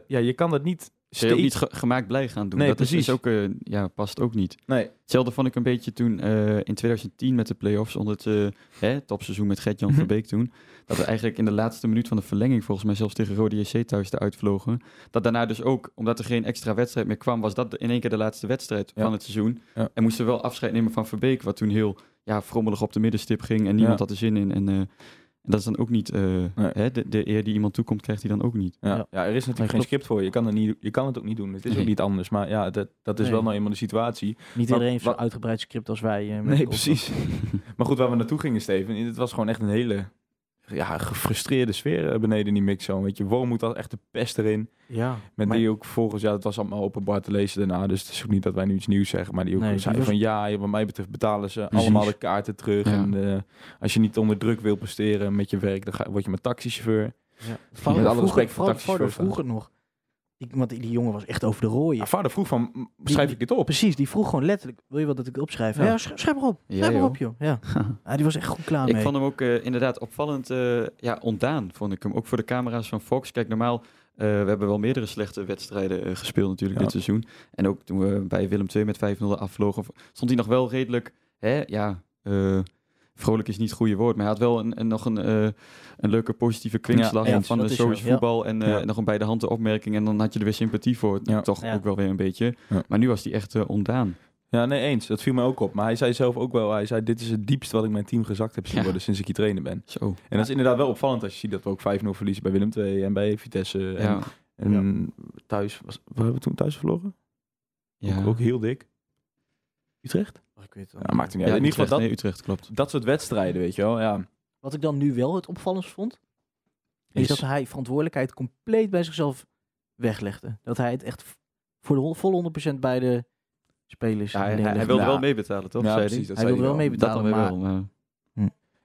ja, je kan dat niet Je ook niet ge- gemaakt blij gaan doen. Nee, dat precies. ook, eh, ja, past ook niet. Nee, Hetzelfde vond ik een beetje toen eh, in 2010 met de play-offs onder het eh, hè, topseizoen met Gert-Jan. Verbeek toen. Dat we eigenlijk in de laatste minuut van de verlenging volgens mij zelfs tegen Rode JC thuis eruit vlogen. Dat daarna dus ook, omdat er geen extra wedstrijd meer kwam, was dat in één keer de laatste wedstrijd Ja. van het seizoen. Ja. En moesten we wel afscheid nemen van Verbeek, wat toen heel ja, frommelig op de middenstip ging en niemand Ja. had er zin in. En, en dat is dan ook niet, eh, Nee. hè, de, de eer die iemand toekomt, krijgt hij dan ook niet. Ja, Ja. ja. er is natuurlijk Nee, geen script voor. Je kan, er niet, je kan het ook niet doen. Het is Nee. ook niet anders. Maar ja, dat, dat is Nee. wel nou eenmaal de situatie. Niet iedereen heeft zo'n uitgebreid script als wij. eh, met Nee, precies. maar goed, waar we naartoe gingen, Steven, het was gewoon echt een hele ja, gefrustreerde sfeer eh, beneden in die mixzone. Weet je, Wormoed had echt de pest erin. Ja, Met maar- die ook volgens, ja, het was allemaal openbaar te lezen daarna. Dus het is ook niet dat wij nu iets nieuws zeggen. Maar die ook Nee, die zei was- van ja, wat mij betreft betalen ze Precies. allemaal de kaarten terug. Ja. En eh, als je niet onder druk wil presteren met je werk, dan ga, word je maar taxichauffeur. Ja. Met alle vroeger, respect voor taxichauffeurs vroeger nog. Die, want die, die jongen was echt over de rooien. Ja, vader vroeg van, schrijf ik dit op? Precies, die vroeg gewoon letterlijk, wil je wat dat ik opschrijf? Ja, Ja. sch- schrijf maar op. Ja, Schrijf maar joh. op, joh. Ja. ja, die was echt goed klaar Ik mee. vond hem ook eh, inderdaad opvallend eh, ja, ontdaan, vond ik hem. Ook voor de camera's van Fox. Kijk, normaal, eh, we hebben wel meerdere slechte wedstrijden eh, gespeeld natuurlijk Ja. dit seizoen. En ook toen we bij Willem II met 5-0 afvlogen, stond hij nog wel redelijk, hè, ja, eh, vrolijk is niet het goede woord, maar hij had wel een, een, nog een, eh, een leuke positieve kwinkslag Ja, van, de is zo is voetbal en, eh, Ja. nog een bij de hand de opmerking en dan had je er weer sympathie voor, Ja. toch Ja. ook wel weer een beetje. Ja. Maar nu was hij echt eh, ontdaan. Ja, nee, eens. Dat viel me ook op. Maar hij zei zelf ook wel, hij zei, dit is het diepst wat ik mijn team gezakt heb zien Ja. worden sinds ik hier trainer ben. Zo. En dat is inderdaad wel opvallend als je ziet dat we ook 5-0 verliezen bij Willem II en bij Vitesse. En, Ja. en thuis, was, we hebben we toen thuis verloren? Ja. Ook, ook heel dik. Utrecht? Oh, ik weet het wel Ja, maakt niet Ja, uit. In ieder geval dat, nee, Utrecht, klopt. dat soort wedstrijden, weet je wel. Ja, Wat ik dan nu wel het opvallendst vond, is, Is- dat hij verantwoordelijkheid compleet bij zichzelf weglegde. Dat hij het echt voor de volle 100% bij de spelers Ja, hij, hij, wilde Ja. wel meebetalen, toch? Ja, zei precies. hij? Dat hij zei wilde wel meebetalen, maar wel.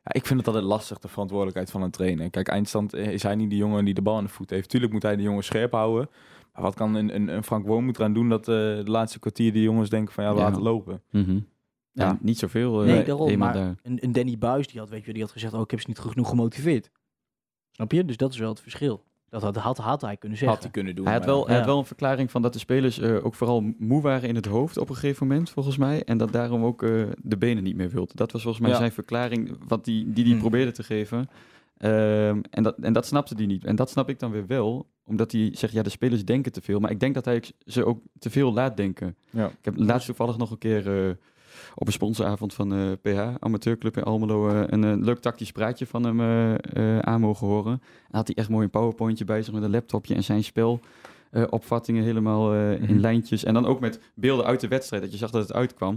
Ja, ik vind het altijd lastig, de verantwoordelijkheid van een trainer. Kijk, eindstand eh, is hij niet de jongen die de bal aan de voet heeft. Tuurlijk moet hij de jongen scherp houden. Maar wat kan een, een, een Frank Woon moet eraan doen dat eh, de laatste kwartier die jongens denken van ja, we Ja. laten lopen. Mhm. Ja, niet zoveel. eh, Nee, daarom, maar- daar. een, een Danny Buis die had, weet je, die had gezegd, oh, ik heb ze niet genoeg gemotiveerd. Snap je? Dus dat is wel het verschil. Dat had, had, had hij kunnen zeggen. Had hij kunnen doen. Hij had, wel, hij had wel een verklaring van dat de spelers eh, ook vooral moe waren in het hoofd op een gegeven moment, volgens mij. En dat daarom ook eh, de benen niet meer wilden. Dat was volgens mij Ja. zijn verklaring wat die, die hij Hmm. probeerde te geven. Ehm, en, dat, en dat snapte hij niet. En dat snap ik dan weer wel, omdat hij zegt, ja, de spelers denken te veel. Maar ik denk dat hij ze ook te veel laat denken. Ja. Ik heb laatst toevallig nog een keer eh, op een sponsoravond van eh PH, amateurclub in Almelo, eh, een, eh, leuk tactisch praatje van hem eh, eh, aan mogen horen. En had hij echt mooi een powerpointje bij zich met een laptopje en zijn spel. eh, opvattingen helemaal eh, Mhm. in lijntjes. En dan ook met beelden uit de wedstrijd, dat je zag dat het uitkwam.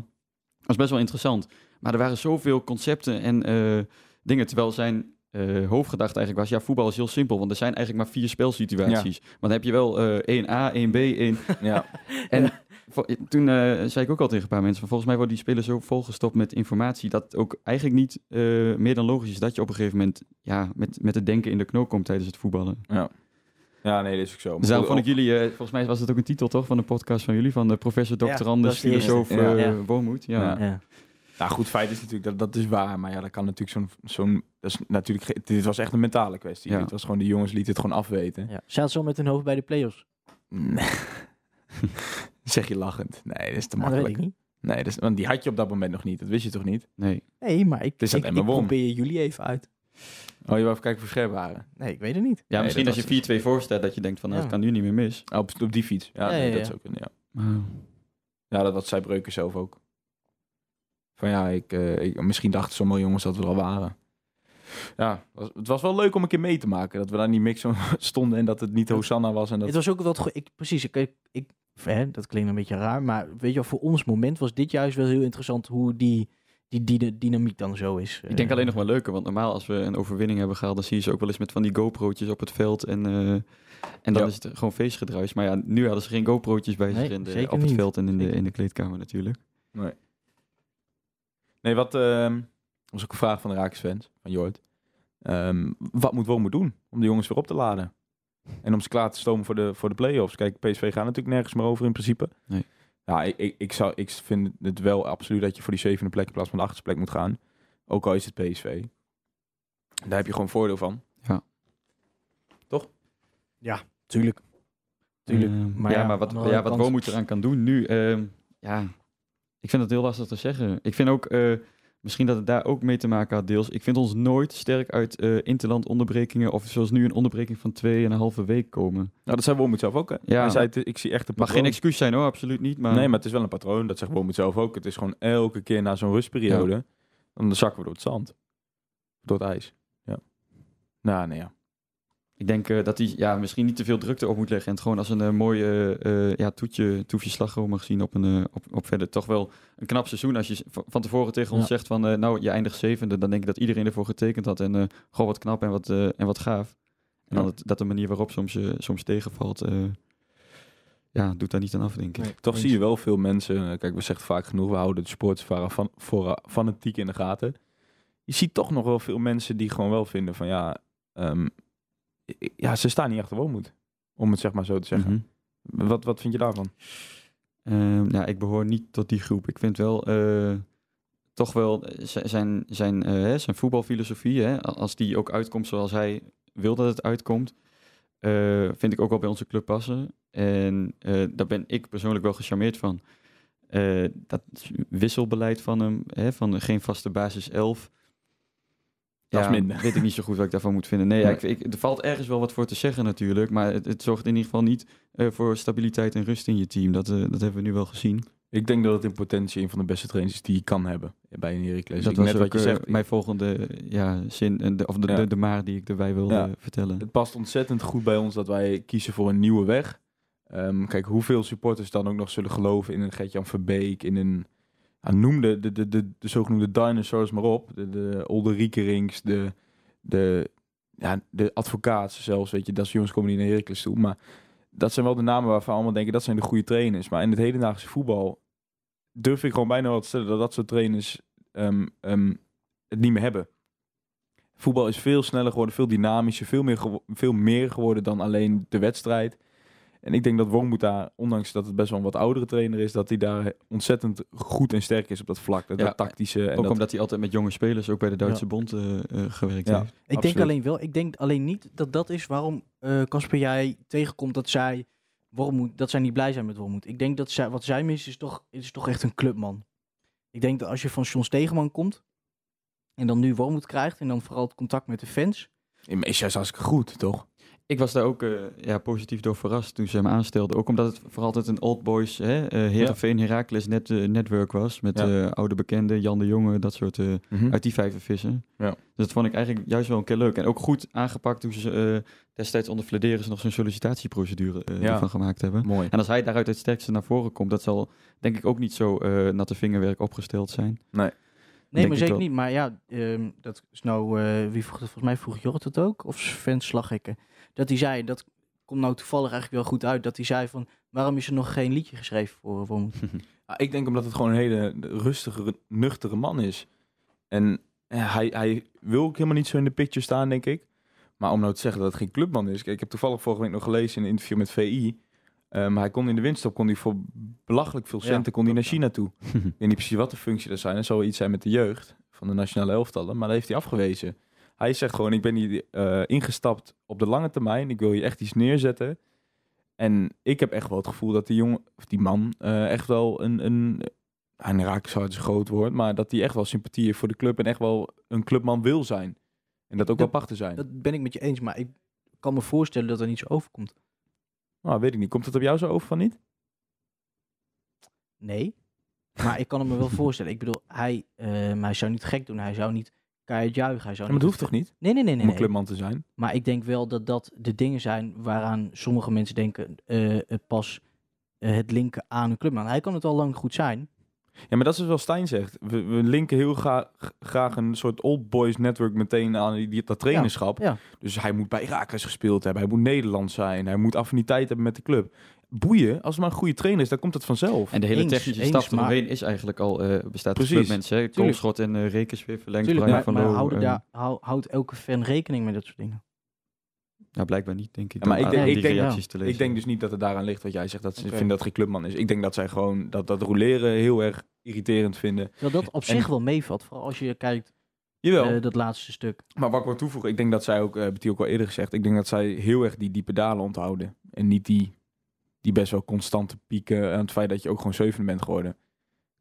Dat was best wel interessant. Maar er waren zoveel concepten en eh, dingen. Terwijl zijn eh, hoofdgedachte eigenlijk was, ja, voetbal is heel simpel. Want er zijn eigenlijk maar vier spelsituaties. Maar dan heb je wel eh 1A, 1B, 1... Ja. En toen eh, zei ik ook al tegen een paar mensen, van, volgens mij worden die spelers zo volgestopt met informatie, dat het ook eigenlijk niet eh, meer dan logisch is dat je op een gegeven moment ja, met, met het denken in de knoop komt tijdens het voetballen. ja. Ja, nee, dat is ook zo. Dus daarom vond ik jullie, eh, volgens mij was het ook een titel toch van de podcast van jullie, van de professor, dokter Ja, de filosoof Ja. eh, Ja. Woonmoed. Ja. Ja. Ja. Nou goed, feit is natuurlijk dat dat is waar. Maar ja, dat kan natuurlijk zo'n... zo'n dat is natuurlijk, dit was echt een mentale kwestie. Ja. Dit was gewoon, die jongens lieten het gewoon afweten. Ja. Zaten ze al met hun hoofd bij de play-offs? Nee. zeg je lachend. Nee, dat is te dat weet makkelijk. ik niet. Nee, dat is, want die had je op dat moment nog niet. Dat wist je toch niet? Nee. Nee, maar ik, dat ik, Emma ik won. probeer jullie even uit. Oh, je wou even kijken of we scherp waren. Nee, ik weet het niet. Ja, Nee, misschien dat als je 4-2 voorstelt dat je denkt van, nou, Ja. het kan nu niet meer mis. Oh, op, op die fiets. Ja, Ja, nee, ja, dat ja. zou kunnen, ja. Ja, dat, dat zei Breuken zelf ook. Van ja, ik, eh, ik- misschien dachten sommige jongens dat we er al waren. Ja, het was wel leuk om een keer mee te maken. Dat we daar in die mix zo stonden en dat het niet Hosanna was. En dat, Het was ook wat... ge- Ik, precies, ik, ik, ik- hè, dat klinkt een beetje raar, maar weet je wel, voor ons moment was dit juist wel heel interessant hoe die die, die dynamiek dan zo is. Ik denk Eh, alleen nog wel leuker, want normaal als we een overwinning hebben gehaald, dan zie je ze ook wel eens met van die GoPro'tjes op het veld. En, eh, en dan Ja. is het gewoon feestgedruis. Maar ja, nu hadden ze geen GoPro'tjes bij zich Nee, in de, op het niet. veld en in de, in de kleedkamer natuurlijk. Nee, wat ehm was ook een vraag van de Raakers-fans, van Jord. Ehm, wat moet Wormoed doen om de jongens weer op te laden? En om ze klaar te stomen voor de, voor de play-offs. Kijk, PSV gaat natuurlijk nergens meer over in principe. Nee. Ja, ik, ik, ik, zou, ik vind het wel absoluut dat je voor die zevende plek in plaats van de achtste plek moet gaan. Ook al is het PSV. Daar heb je gewoon voordeel van. Tuurlijk. Tuurlijk. Eh, Maar ja, ja, maar wat, ja, wat eraan kan doen nu, ehm, ja, ik vind het heel lastig te zeggen. Ik vind ook, eh, misschien dat het daar ook mee te maken had deels. Ik vind ons nooit sterk uit eh interland onderbrekingen of zoals nu een onderbreking van twee en een halve week komen. Nou, dat zei Wormoed zelf ook. Hè? Ja. Hij zei, ik zie echt een Mag patroon. geen excuus zijn hoor, absoluut niet. Maar, Nee, maar het is wel een patroon. Dat zegt Wormoed zelf ook. Het is gewoon elke keer na zo'n rustperiode. Dan zakken we door het zand. Door het ijs. Ja. Nou, nee, ja. Ik denk eh, dat hij ja, misschien niet te veel drukte op moet leggen. En het gewoon als een eh, mooi eh, eh, ja, toetje, toefje slagroom mag zien op, een, op, op verder toch wel een knap seizoen. Als je van tevoren tegen ons Ja. zegt van eh, nou, je eindigt zevende. Dan denk ik dat iedereen ervoor getekend had. En eh, gewoon wat knap en wat, eh, en wat gaaf. En dan Ja. het, dat de manier waarop soms, soms tegenvalt, eh, ja, doet daar niet aan af, denk ik. Nee, Toch eens. zie je wel veel mensen, kijk, we zeggen vaak genoeg, we houden de sportsvaren van, voor, fanatiek in de gaten. Je ziet toch nog wel veel mensen die gewoon wel vinden van ja, ehm, ja ze staan niet achter Wormoed. Om het zeg maar zo te zeggen. Mhm. wat, wat vind je daarvan? Ehm, ja, ik behoor niet tot die groep. Ik vind wel eh, toch wel eh, zijn, zijn, eh, zijn voetbalfilosofie, hè, als die ook uitkomt zoals hij wil dat het uitkomt, vind ik ook wel bij onze club passen. En daar ben ik persoonlijk wel gecharmeerd van. Dat wisselbeleid van hem, hè, van geen vaste basis 11. Dat is minder. Weet ik niet zo goed wat ik daarvan moet vinden. Nee, ja, ik, ik, er valt ergens wel wat voor te zeggen natuurlijk. Maar het, het zorgt in ieder geval niet eh, voor stabiliteit en rust in je team. Dat, eh, dat hebben we nu wel gezien. Ik denk dat het in potentie een van de beste trainers is die je kan hebben bij een Heracles. dat Ik- was net wat je eh, zegt. mijn volgende ja, zin, of de, Ja. de, de maar die ik erbij wilde Ja. vertellen. Het past ontzettend goed bij ons dat wij kiezen voor een nieuwe weg. Ehm, kijk, hoeveel supporters dan ook nog zullen geloven in een Gert-Jan Verbeek, in een... Ja, noem de, de, de, de, de zogenoemde dinosaurs maar op. De, de Olderiekerings, de, de, ja, de advocaats zelfs, weet je. Dat jongens komen niet naar Heracles toe. Maar dat zijn wel de namen waarvan allemaal denken, dat zijn de goede trainers. Maar in het hedendaagse voetbal durf ik gewoon bijna wel te stellen dat dat soort trainers ehm, ehm, het niet meer hebben. Voetbal is veel sneller geworden, veel dynamischer, veel meer, veel meer geworden dan alleen de wedstrijd. En ik denk dat Wormoed daar, ondanks dat het best wel een wat oudere trainer is, dat hij daar ontzettend goed en sterk is op dat vlak. Dat, Ja, dat tactische. En ook dat, omdat hij altijd met jonge spelers, ook bij de Duitse bond, eh, eh, gewerkt Ja. heeft. Ik denk alleen wel, ik denk alleen niet dat dat is waarom eh Casper jij tegenkomt dat zij Wormoed, dat zij niet blij zijn met Wormoed. Ik denk dat zij, wat zij mis is toch, is toch echt een clubman. Ik denk dat als je van John Stegeman komt en dan nu Wormoed krijgt en dan vooral het contact met de fans. is juist hartstikke goed, toch? Ik was daar ook eh, ja, positief door verrast toen ze hem aanstelden. Ook omdat het vooral altijd een old boys, hè, eh Heerenveen, Heracles net, eh, netwerk was. Met Ja. eh, oude bekenden, Jan de Jonge, dat soort, eh, uit die vijven vissen. Ja. Dus dat vond ik eigenlijk juist wel een keer leuk. En ook goed aangepakt toen ze eh, destijds onder Flederis nog zo'n sollicitatieprocedure eh Ja. ervan gemaakt hebben. Mooi. En als hij daaruit het sterkste naar voren komt, dat zal denk ik ook niet zo eh natte vingerwerk opgesteld zijn. Nee, Denk maar zeker niet. Maar ja, ehm, dat is nou, eh, wie vroeg dat? Volgens mij vroeg Jorrit het ook. Of Sven Slaghekken. Dat hij zei, dat komt nou toevallig eigenlijk wel goed uit. Dat hij zei van, waarom is er nog geen liedje geschreven voor? Ja, ik denk omdat het gewoon een hele rustige, nuchtere man is. En ja, hij, hij wil ook helemaal niet zo in de picture staan, denk ik. Maar om nou te zeggen dat het geen clubman is. Kijk, ik heb toevallig vorige week nog gelezen in een interview met VI. Ehm, hij kon in de winststop kon hij voor belachelijk veel Ja, centen kon hij naar China toe. Ik weet niet precies wat de functie er zijn. Het zou iets zijn met de jeugd van de nationale elftallen. Maar dat heeft hij afgewezen. Hij zegt gewoon, ik ben hier eh, ingestapt op de lange termijn. Ik wil hier echt iets neerzetten. En ik heb echt wel het gevoel dat die jongen, of die man, eh, echt wel een, een, een raak zou het een groot woord, maar dat hij echt wel sympathie heeft voor de club en echt wel een clubman wil zijn. En dat ook wel Dat- pacht te zijn. Dat ben ik met je eens, maar ik kan me voorstellen dat er niet zo overkomt. Nou, weet ik niet. Komt het op jou zo over van niet? Nee. Maar ik kan het me wel voorstellen. Ik bedoel, hij, ehm, hij zou niet gek doen. Hij zou niet juichen. Hij zou Ja, maar dat niet hoeft toch niet? Nee, nee, nee. Om nee, een nee. clubman te zijn. Maar ik denk wel dat dat de dingen zijn waaraan sommige mensen denken eh, het pas eh, het linken aan een clubman. Hij kan het al lang goed zijn. Ja, maar dat is dus wel Stijn zegt. We, we linken heel gra- graag een soort old boys network meteen aan die, dat trainerschap. Ja. Dus hij moet bij Herakles gespeeld hebben. Hij moet Nederlands zijn. Hij moet affiniteit hebben met de club. Boeien, als het maar een goede trainer is, dan komt het vanzelf. En de hele Eens, technische eens, staf maar- is eigenlijk al, eh, bestaat Precies. uit mensen. Hè? Koolschot en uh, verlengd. Tuurlijk, Brian maar, van maar houden daar, hou- houdt elke fan rekening met dat soort dingen? Ja, blijkbaar niet, denk ik. Ja, maar ik denk- ik denk- reacties te lezen. Ik denk dus niet dat het daaraan ligt wat jij zegt. Dat ze vinden dat geen clubman is. Ik denk dat zij gewoon dat, dat roleren heel erg irriterend vinden. Terwijl dat op En- zich wel meevalt. Vooral als je kijkt, Jawel. eh, dat laatste stuk. Maar wat ik wil toevoegen, ik denk dat zij ook, eh heb ik al eerder gezegd, ik denk dat zij heel erg die diepe dalen onthouden. En niet die, die best wel constante pieken aan het feit dat je ook gewoon zevende bent geworden.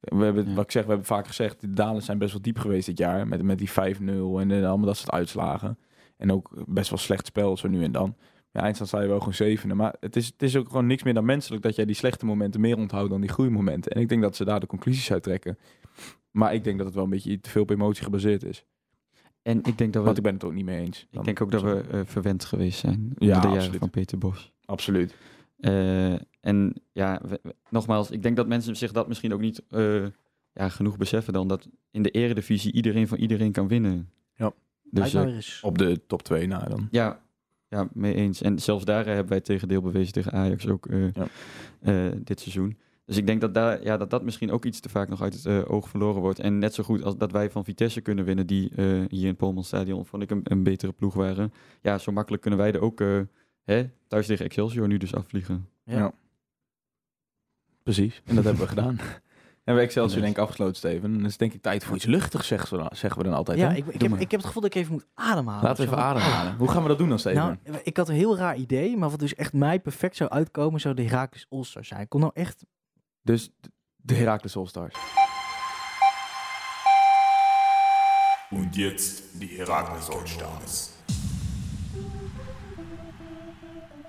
We hebben, Ja. wat ik zeg, we hebben vaak gezegd, de dalen zijn best wel diep geweest dit jaar. Met, met die 5-0 en eh, allemaal dat soort uitslagen. En ook best wel slecht spel zo nu en dan. Ja, eindstand sta je wel gewoon zevende. Maar het is, het is ook gewoon niks meer dan menselijk dat jij die slechte momenten meer onthoudt dan die groeimomenten. En ik denk dat ze daar de conclusies uit trekken. Maar ik denk dat het wel een beetje te veel op emotie gebaseerd is. En ik denk dat we, Want ik ben het ook niet mee eens. ik denk ook dat we eh, verwend geweest zijn. Ja, Ja, de jaren absoluut. van Peter Bos. Absoluut. Eh, en ja, we- we- nogmaals, ik denk dat mensen zich dat misschien ook niet eh, ja, genoeg beseffen dan dat in de eredivisie iedereen van iedereen kan winnen. Ja. Dus nou eh, eens. Op de top 2 na dan. ja, ja, mee eens. En zelfs daar hebben wij het tegendeel bewezen tegen Ajax ook eh, Ja. eh, dit seizoen. Dus ik denk dat, daar, ja, dat dat misschien ook iets te vaak nog uit het oog verloren wordt. En net zo goed als dat wij van Vitesse kunnen winnen, die eh, hier in het Polman Stadion vond ik een, een betere ploeg waren. Ja, zo makkelijk kunnen wij er ook eh, hè, thuis tegen Excelsior nu dus afvliegen. Ja. Ja. Precies. En dat hebben we gedaan. En we Excelsior denk ik afgesloten, Steven. En dan is denk ik tijd voor iets luchtigs, zeggen, ze dan, zeggen we dan altijd. Ja, hè? ik, ik, heb, ik heb het gevoel dat ik even moet ademhalen. Laten we even ademhalen. Hoe gaan we dat doen dan, Steven? Nou, ik had een heel raar idee, maar wat dus echt mij perfect zou uitkomen, zou de Herakles All-Star zijn. Ik kon nou echt... dus de Heracles All-Stars. Und jetzt die Herakles Allstars.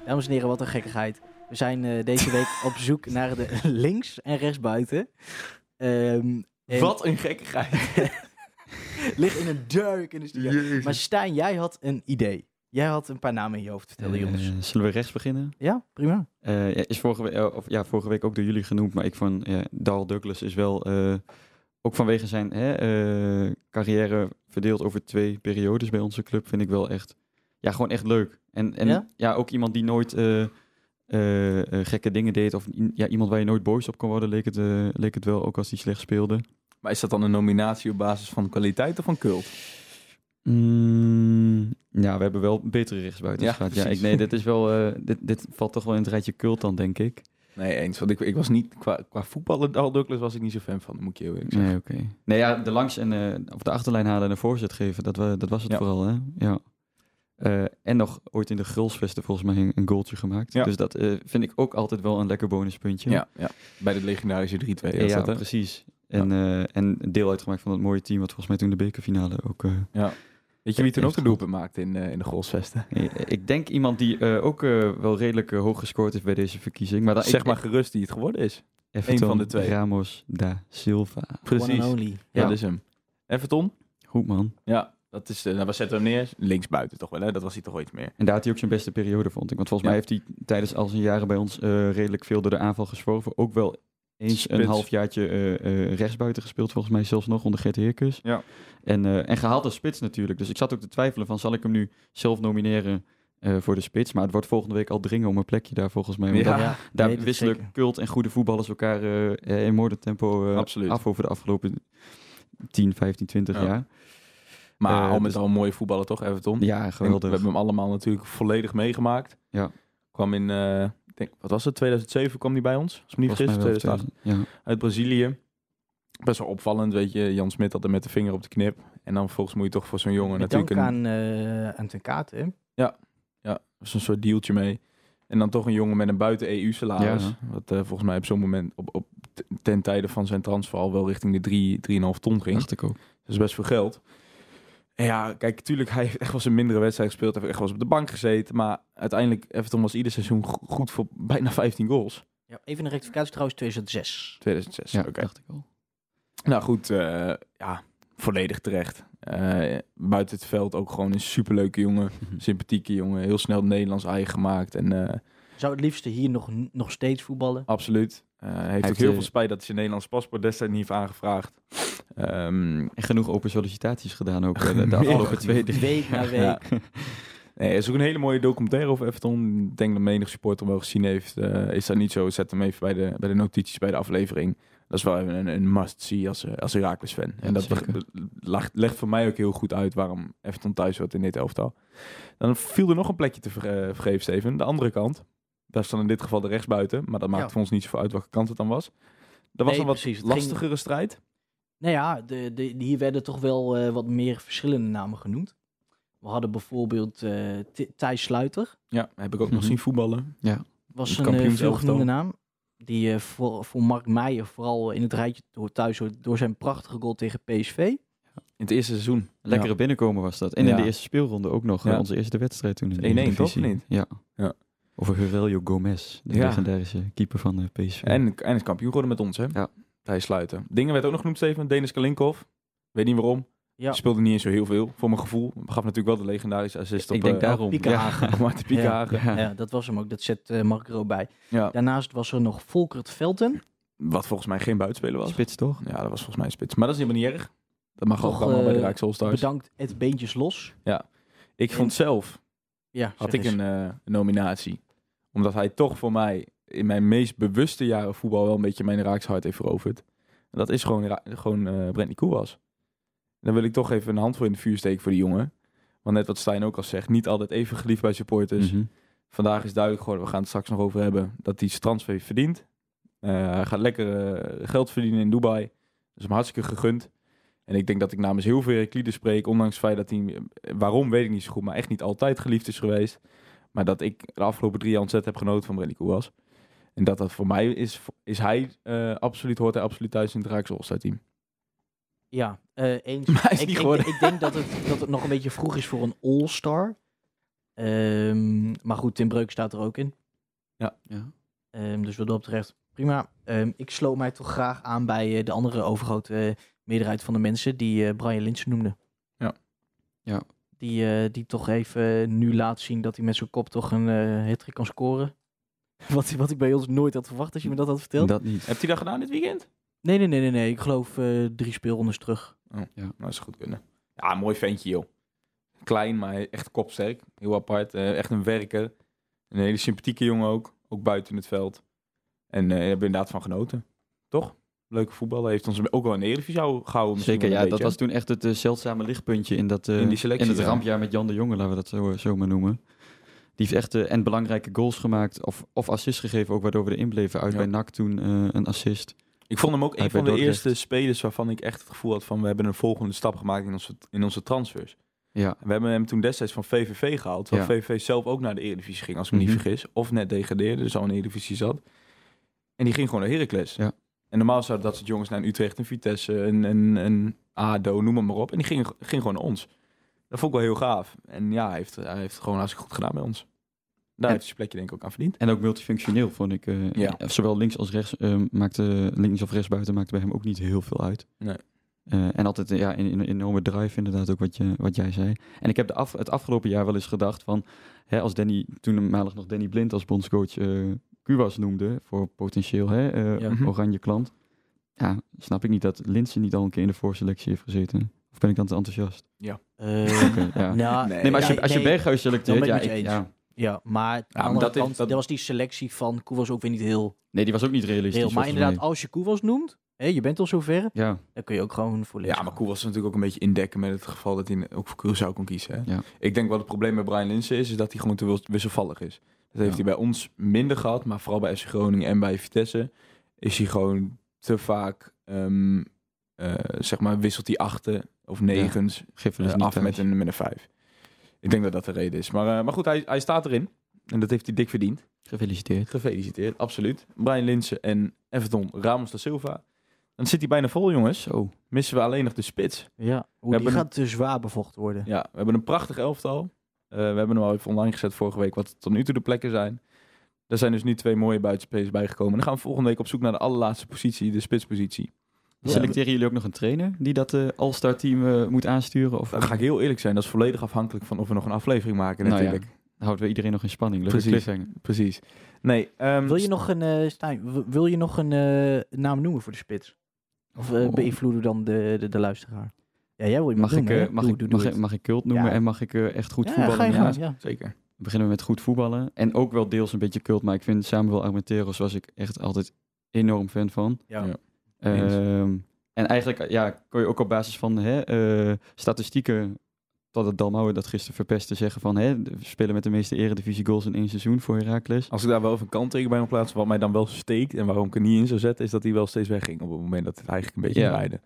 Dames en heren, wat een gekkigheid. We zijn eh, deze week op zoek naar de links- en rechtsbuiten. Ehm en Wat een gekkigheid. ligt in een duik in de studio. Maar Stijn, jij had een idee. Jij had een paar namen in je hoofd. Vertel Eh, jongens. zullen we rechts beginnen? Ja, prima. Eh, ja, is vorige, we- eh, of, ja, vorige week ook door jullie genoemd, maar ik van ja, Darl Douglas is wel eh, ook vanwege zijn hè, eh, carrière verdeeld over twee periodes bij onze club, vind ik wel echt, ja, gewoon echt leuk. En, en Ja? ja? ook iemand die nooit eh, eh, eh, gekke dingen deed, of ja, iemand waar je nooit boos op kon worden, leek het, leek het wel, ook als hij slecht speelde. Maar is dat dan een nominatie op basis van kwaliteit of van cult? Mm, ja, we hebben wel betere rechtsbuitens Ja, gehad. Ja, ik, nee, dit is wel, eh, dit, dit valt toch wel in het rijtje cult dan, denk ik. Nee, eens. Want ik, ik was niet, qua, qua voetballen, Al Douglas was ik niet zo fan van, moet ik je heel eerlijk zeggen. Nee, oké. Nee, ja, de langs en eh, of de achterlijn halen en een voorzet geven, dat, wa- dat was het Ja. vooral, hè? Ja. Eh, en nog ooit in de Grulsvesten volgens mij een, een goaltje gemaakt. Ja. Dus dat eh, vind ik ook altijd wel een lekker bonuspuntje. Ja, ja. bij de legendarische 3-2. ja, dat, hè? precies. En, eh, en deel uitgemaakt van dat mooie team wat volgens mij toen de bekerfinale ook... eh, Weet je wie toen ook een doelpunt maakte in, eh, in de Golsvesten? eh, ik denk iemand die eh, ook wel redelijk hoog gescoord heeft bij deze verkiezing. Maar dan, Zeg ik, maar gerust die het geworden is. Everton, van de twee. Ramos da Silva. Ja, Ja. dat is hem. Everton? Goed man. Ja, dat is, eh, nou, we zetten hem neer. Links buiten toch wel, hè? Dat was hij toch wel iets meer. En daar had hij ook zijn beste periode, vond ik. Want volgens mij heeft hij tijdens al zijn jaren bij ons eh, redelijk veel door de aanval geschoven. Ook wel eens Spits. een halfjaartje eh rechtsbuiten gespeeld, volgens mij zelfs nog onder Gert Heerkes. Ja. En, en gehaald als spits natuurlijk. Dus ik zat ook te twijfelen van, zal ik hem nu zelf nomineren voor de spits? Maar het wordt volgende week al dringen om een plekje daar volgens mij. Want Ja. daar, het wisselen cult en goede voetballers elkaar in moordentempo af over de afgelopen 10, 15, 20 Ja. jaar. Maar Eh, al met dus- al een mooie voetballer toch, Everton? Ja, En geweldig. We hebben hem allemaal natuurlijk volledig meegemaakt. Ja. Kwam in, eh, ik denk, wat was het, 2007 kwam hij bij ons? Als ik me niet vergis, mij wel 2008. 2000, ja. Uit Brazilië. Best wel opvallend, weet je. Jan Smit had er met de vinger op de knip. En dan volgens moet je toch voor zo'n jongen Met natuurlijk dank een... aan, eh aan ten Kate, hè? Ja, was een soort dealtje mee. En dan toch een jongen met een buiten EU-salaris. Ja. Wat eh, volgens mij op zo'n moment, op, op, ten tijde van zijn transfer, al wel richting de 3, 3,5 ton ging. Dacht ik ook. Dat is best veel geld. Ja, kijk, tuurlijk, hij heeft echt wel zijn mindere wedstrijd gespeeld. Hij heeft echt wel eens op de bank gezeten. Maar uiteindelijk, Everton was ieder seizoen go- goed voor bijna 15 goals. Ja, even een rectificatie trouwens, 2006. 2006, Ja, oké. dacht ik al. Nou goed, eh, ja, volledig terecht. Eh, buiten het veld ook gewoon een superleuke jongen. Sympathieke jongen. Heel snel het Nederlands eigen gemaakt. En eh, Zou het liefste hier nog, nog steeds voetballen? absoluut. Eh, hij heeft ook heeft, heel veel spijt dat hij zijn Nederlands paspoort destijds niet heeft aangevraagd. Ehm, En genoeg open sollicitaties gedaan ook eh, de, de afgelopen twee, drie Week na week. Ja. Nee, er is ook een hele mooie documentaire over Everton. Ik denk dat menig supporter wel gezien heeft. Eh, is dat niet zo? Zet hem even bij de, bij de notities bij de aflevering. Dat is wel even een, een must-see als, eh, als Heracles fan. en dat legt, voor mij ook heel goed uit waarom Everton thuis wordt in dit elftal. Dan viel er nog een plekje te ver, vergeven, Steven. De andere kant. Daar is dan in dit geval de rechtsbuiten. Maar dat maakt Ja. voor ons niet zoveel uit welke kant het dan was. Dat was Nee, een wat precies. Het ging- lastigere strijd. Nou ja, de, de, hier werden toch wel eh, wat meer verschillende namen genoemd. We hadden bijvoorbeeld eh, Thijs Sluiter. Ja, heb ik ook nog Mhm. zien voetballen. Was Het een uh, veelgenoemde naam. Die eh, voor, voor Mark Meijer vooral in het rijtje hoort thuis hoort door zijn prachtige goal tegen PSV. In het eerste seizoen. Lekkere binnenkomen was dat. En Ja. in de eerste speelronde ook nog. Ja. onze eerste wedstrijd toen. in de 1-1 toch, niet? Ja. Ja. Over Aurelio Gomez. De Ja. legendarische keeper van de PSV. En, en is kampioen geworden met ons, hè? Ja. Thijs Sluiten. Dingen werd ook nog genoemd, Steven. Denis Kalinkov. Weet niet waarom. Ja, Speelde niet eens zo heel veel, voor mijn gevoel. Gaf natuurlijk wel de legendarische assist op... ik denk eh, daarom. Op Marten Piekenhagen. Ja. ja, dat was hem ook. Dat zet eh, Mark er ook bij. Ja. Daarnaast was er nog Volkert Velten. Wat volgens mij geen buitenspeler was. Spits toch? Ja, dat was volgens mij een spits. Maar dat is helemaal niet erg. Dat mag Toch, ook allemaal bij de eh, Rijks All-Stars. Bedankt het beentjes los. Ik vond zelf, Ja, had ik eens. eh, een nominatie. Omdat hij toch voor mij in mijn meest bewuste jaren voetbal wel een beetje mijn Raaks hart heeft veroverd. En dat is gewoon, gewoon Brent Koewas. Dan wil ik toch even een hand voor in de vuur steken voor die jongen. Want net wat Stijn ook al zegt, niet altijd even geliefd bij supporters. Mhm. Vandaag is duidelijk geworden, we gaan het straks nog over hebben, dat hij zijn transfer heeft verdiend. Eh, hij gaat lekker eh, geld verdienen in Dubai. Dat is hem hartstikke gegund. En ik denk dat ik namens heel veel Heraclides spreek, ondanks het feit dat hij, waarom weet ik niet zo goed, maar echt niet altijd geliefd is geweest. Maar dat ik de afgelopen drie jaar ontzettend heb genoten van Brenny Koewas. En dat dat voor mij is, is hij eh, absoluut, hoort hij absoluut thuis in het Rijks All-Star team. Ja, eh, eens. Maar hij is ik, niet ik, geworden. ik denk dat het, dat het nog een beetje vroeg is voor een all-star. Ehm, maar goed, Tim Breuk staat er ook in. Ja. Ehm, dus wat dat betreft, prima. Ehm, ik sloot mij toch graag aan bij eh, de andere overgrote meerderheid van de mensen die eh, Brian Lynch noemde. Ja. Ja. Die, eh, die toch even nu laat zien dat hij met zijn kop toch een uh, kan scoren. Wat, wat ik bij ons nooit had verwacht als je me dat had verteld. Dat niet. Hebt hij dat gedaan dit weekend? Nee, nee, nee, nee, nee. Ik geloof eh, drie speelrondes terug. Nou, dat is goed kunnen. Ja, een mooi ventje, joh. Klein, maar echt kopsterk. Heel apart. Eh, echt een werker. Een hele sympathieke jongen ook. Ook buiten het veld. En eh, daar hebben we inderdaad van genoten. Toch? Leuke voetballer. Heeft ons ook wel de Eredivisie gehouden. Zeker, ja. een Dat was toen echt het zeldzame lichtpuntje in, dat, eh, In die selectie, in het ja. rampjaar met Jan de Jonge, laten we dat zo, zo maar noemen. Die heeft echt eh, en belangrijke goals gemaakt of, of assists gegeven, ook waardoor we erin bleven. Uit Ja. bij NAC toen eh, een assist. Ik vond hem ook een van de Dordrecht. eerste spelers waarvan ik echt het gevoel had van... we hebben een volgende stap gemaakt in onze, in onze transfers. Ja, We hebben hem toen destijds van VVV gehaald. Terwijl Ja. VVV zelf ook naar de Eredivisie ging, als ik me Mhm. niet vergis. Of net degradeerde, dus al in de Eredivisie zat. En die ging gewoon naar Heracles. Ja. En normaal zouden dat soort jongens naar een Utrecht, een Vitesse, een, een, een ADO, noem het maar op. En die ging, ging gewoon naar ons. Dat vond ik wel heel gaaf. En ja, hij heeft, hij heeft gewoon hartstikke goed gedaan bij ons. Daar En- heeft hij zijn plekje denk ik ook aan verdiend. en ook multifunctioneel vond ik. eh, Ja. eh, Zowel links als rechts eh, maakte, links of rechts buiten maakte bij hem ook niet heel veel uit. Nee. En altijd ja, in in- een enorme drive inderdaad ook wat je, wat jij zei. En ik heb de af, het afgelopen jaar wel eens gedacht van... Hè, als Danny, toen maandag nog Danny Blind als bondscoach eh Kuwas noemde... voor potentieel hè, Ja. Mhm. oranje klant. Ja, snap ik niet dat Linsen niet al een keer in de voorselectie heeft gezeten. Of ben ik dan te enthousiast? Eh, Oké, ja. nou, Nee. Nee, maar als je, ja, als je nee. Berghuis Dan selecteert... ben ik Ja, ik- ja. Ja, maar aan de andere dat is- kant, dat- dat was die selectie van Koewas ook weer niet heel Nee, die was ook niet realistisch. reëel. Maar inderdaad, als je Koewas noemt, hè, je bent al zover, Ja, dan kun je ook gewoon voor Ja, maar. Koel was natuurlijk ook een beetje indekken met het geval dat hij ook voor Curaçao kon kiezen. Hè? Ja. Ik denk wat het probleem met Brian Linsen is, is dat hij gewoon te wis- wisselvallig is. Dat heeft Ja. hij bij ons minder gehad, maar vooral bij FC Groningen en bij Vitesse is hij gewoon te vaak, ehm, eh, zeg maar, wisselt hij achten of negens geef er eh, dus af thuis. met een, met een vijf. Ik denk dat dat de reden is. Maar, eh, maar goed, hij, hij staat erin. En dat heeft hij dik verdiend. Gefeliciteerd. Gefeliciteerd, absoluut. Brian Linsen en Everton Ramos da Silva. Dan zit hij bijna vol, jongens. Missen we alleen nog de spits. Ja, die gaat te zwaar bevochten worden. Ja, we hebben een prachtig elftal. Eh, we hebben hem al even online gezet vorige week, wat tot nu toe de plekken zijn. Er zijn dus nu twee mooie buitenspelers bijgekomen. En dan gaan we volgende week op zoek naar de allerlaatste positie, de spitspositie. Ja. Selecteren jullie ook nog een trainer die dat eh All-Star team eh, moet aansturen? Of, Dan ga ik heel eerlijk zijn, dat is volledig afhankelijk van of we nog een aflevering maken Nou ja. natuurlijk. houden we iedereen nog in spanning. Leuke Precies. Precies. Nee, ehm, Wil je nog een, eh Stijn, wil je nog een eh, naam noemen voor de spits? Of eh, Oh. beïnvloeden dan de, de, de luisteraar? Ja, jij wil je Mag ik, eh, mag, Doe- ik, doe- mag, ik, mag ik cult noemen Ja. en mag ik eh, echt goed Ja, voetballen? ga je gang, Ja, ja. Zeker. beginnen we met goed voetballen. En ook wel deels een beetje cult, maar ik vind Samuel Armenteros was ik echt altijd enorm fan van. Ja. Ja. Ehm, en eigenlijk ja, kon je ook op basis van hè, eh, statistieken, tot het Dalmauer dat gisteren verpestte, zeggen van hè, we spelen met de meeste eredivisie goals in één seizoen voor Heracles. Als ik daar wel even een kanttekening bij mag plaatsen, wat mij dan wel steekt en waarom ik er niet in zou zetten, is dat hij wel steeds wegging op het moment dat het eigenlijk een beetje Ja. draaide.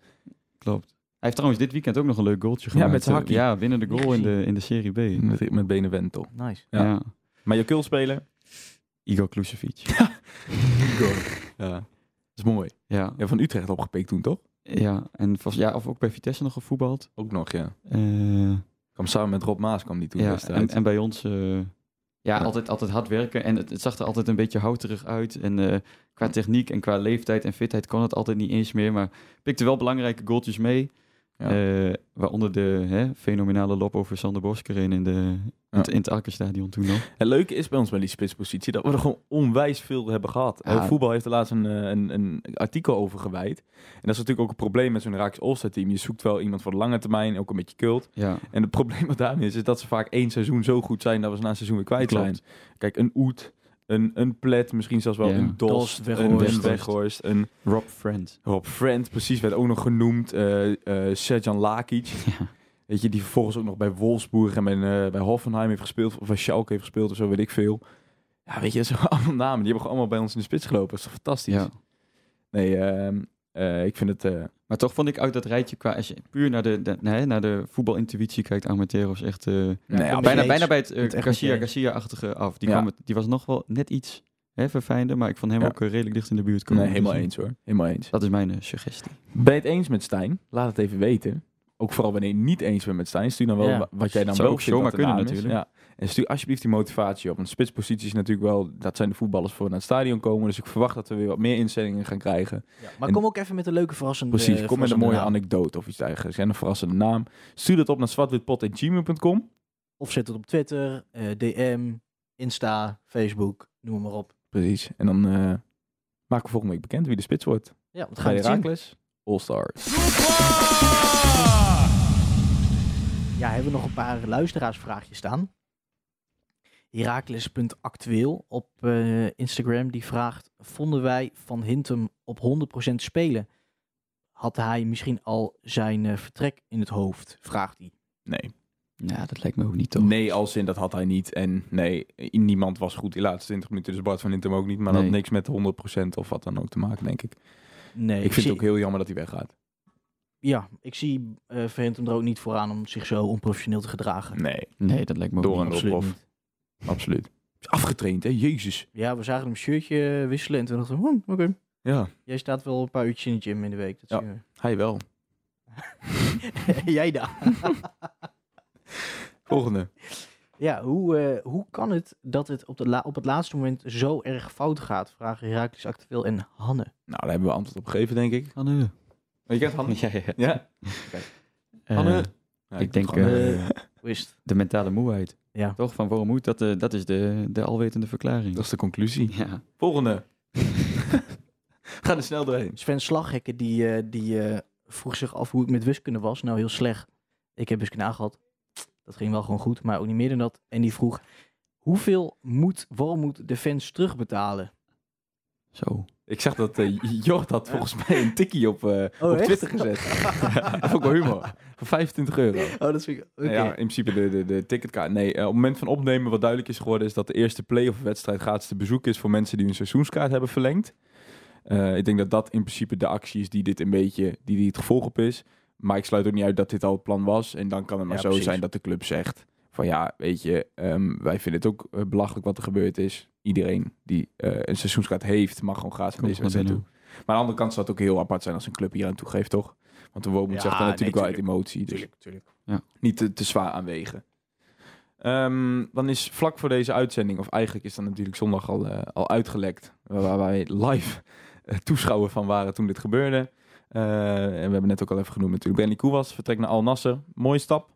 Klopt. Hij heeft trouwens dit weekend ook nog een leuk goaltje Ja, gemaakt. met zijn Eh, hakkie. Ja, winnen de goal in de, in de Serie B. Met, met Benevento. Nice. Ja. Ja. Maar je kultspeler? Igor Klusevic. Ja. Dat is mooi. ja. Ja, van Utrecht opgepikt toen, toch? ja, en vast, ja, of ook bij Vitesse nog gevoetbald. Ook nog, ja. Eh, Kwam samen met Rob Maas kwam die toen ja, en, en bij ons eh, ja, Ja. Altijd, altijd hard werken. En het, het zag er altijd een beetje houterig uit. En eh, qua techniek en qua leeftijd en fitheid kon het altijd niet eens meer. Maar pikte wel belangrijke goaltjes mee. Ja. Eh, waaronder de hè, fenomenale lop over Sander Boskeren in, de, in, het, in het Arkenstadion toen nog. Het leuke is bij ons met die spitspositie dat we er gewoon onwijs veel hebben gehad. Ja. Eh, voetbal heeft er laatst een, eh, een, een artikel over gewijd. En dat is natuurlijk ook een probleem met zo'n Raaks All-Star team. Je zoekt wel iemand voor de lange termijn, ook een beetje cult. Ja, En het probleem wat daarmee is, is dat ze vaak één seizoen zo goed zijn dat we ze na een seizoen weer kwijt Klopt. zijn. Kijk, een Oet, een, een Plet, misschien zelfs wel Ja. een Dos, een Weghorst. Een Rob Friend. Rob Friend, precies, werd ook nog genoemd. eh eh Serjan Lakic. Ja. Weet je, die vervolgens ook nog bij Wolfsburg en bij, eh, bij Hoffenheim heeft gespeeld. Of bij Schalke heeft gespeeld of zo, weet ik veel. Ja, weet je, zo allemaal namen. Die hebben gewoon allemaal bij ons in de spits gelopen. Dat is toch fantastisch? Ja. Nee, eh, ik vind het... eh, Maar toch vond ik uit dat rijtje, qua, als je puur naar de, de, nee, naar de voetbalintuïtie kijkt, Armenteros echt eh, nee, bijna, bijna bij het uh, Garcia. Garcia-achtige af. Die, Ja. kwam het, die was nog wel net iets hè, verfijnder, maar ik vond hem Ja. ook redelijk dicht in de buurt komen. nee, helemaal Dus, eens hoor. Helemaal eens. Dat is mijn suggestie. Ben je het eens met Stijn? Laat het even weten. Ook vooral wanneer je niet eens bent met Stijn. Stuur dan wel Ja. wa- wat jij dan wel ook zomaar kunnen natuurlijk. Ja. En stuur alsjeblieft die motivatie op. Want spitspositie is natuurlijk wel... Dat zijn de voetballers voor naar het stadion komen. Dus ik verwacht dat we weer wat meer instellingen gaan krijgen. Maar En- kom ook even met een leuke verrassende Precies, kom met een mooie naam. anekdote of iets dergelijks. En een verrassende naam. Stuur dat op naar zwartwitpot.gmail.com. Of zet het op Twitter, eh, DM, Insta, Facebook, noem maar op. Precies. En dan eh, maken we volgende week bekend wie de spits wordt. Ja, wat Ga gaan je we zien? Ja, hebben we nog een paar luisteraarsvraagjes staan. Herakles.actueel op eh, Instagram die vraagt: Vonden wij Van Hintem op 100% spelen? Had hij misschien al zijn eh, vertrek in het hoofd? Vraagt hij. Nee. Ja, dat lijkt me ook niet toch. Nee, als in dat had hij niet. En nee, niemand was goed die laatste 20 minuten. Dus Bart van Hintem ook niet. Maar dat Nee. had niks met 100% of wat dan ook te maken, denk ik. Nee, ik vind zie, het ook heel jammer dat hij weggaat. Ja, ik zie eh Van Hintem er ook niet voor aan om zich zo onprofessioneel te gedragen. Nee, Nee, dat lijkt me Door niet. en Absoluut. Is afgetraind, hè? Jezus. Ja, we zagen hem een shirtje wisselen en toen dachten we, hm, oké. Ja, Jij staat wel een paar uurtjes in de gym in de week. Dat Ja. hij wel. Jij daar. Volgende. Ja, hoe, eh, hoe kan het dat het op, de la- op het laatste moment zo erg fout gaat? Vragen Herakles Actueel en Hanne. Nou, daar hebben we antwoord op gegeven, denk ik. Hanne. Je kent Hanne? Ja, ja. Ja? Eh, Hanne? Ja, ik denk, eh, Hoe is het? de mentale moeheid. Ja. Toch, van waarom moet dat, eh, dat is de, de alwetende verklaring. dat is de conclusie. ja. Volgende. Ga er snel doorheen. Sven Slaghekken die, eh, die eh, vroeg zich af hoe ik met wiskunde was. Nou, heel slecht. Ik heb wiskunde aangehad. Dat ging wel gewoon goed, maar ook niet meer dan dat. En die vroeg, hoeveel moet, waarom moet de fans terugbetalen? Zo. Ik zag dat Jort had volgens mij een tikkie op, eh, op echt? Twitter gezet. dat ik wel humor. Voor 25 euro. Oh, dat vind ik... Oké. Nou Ja, in principe de, de, de ticketkaart. Nee, eh, op het moment van opnemen wat duidelijk is geworden... is dat de eerste play-off wedstrijd gratis te bezoek is... voor mensen die hun seizoenskaart hebben verlengd. Ik denk dat dat in principe de actie is die dit een beetje... die, die het gevolg op is. Maar ik sluit ook niet uit dat dit al het plan was. En dan kan het maar Ja, zo precies. zijn dat de club zegt... van ja, weet je, ehm, wij vinden het ook eh, belachelijk wat er gebeurd is. Iedereen die eh, een seizoenskaart heeft... mag gewoon gratis naar deze wedstrijd toe. Maar aan de andere kant zou het ook heel apart zijn... als een club hier aan toegeeft, toch? Want de Wormoed Ja, zegt dan natuurlijk nee, wel uit emotie. Dus Tuurlijk, tuurlijk. niet te, te zwaar aanwegen. Ehm, dan is vlak voor deze uitzending, of eigenlijk is dat natuurlijk zondag al, eh, al uitgelekt, waar wij live eh, toeschouwer van waren toen dit gebeurde. Eh, en we hebben net ook al even genoemd natuurlijk. Benny Koewas vertrekt naar Al Nasser. Mooie stap.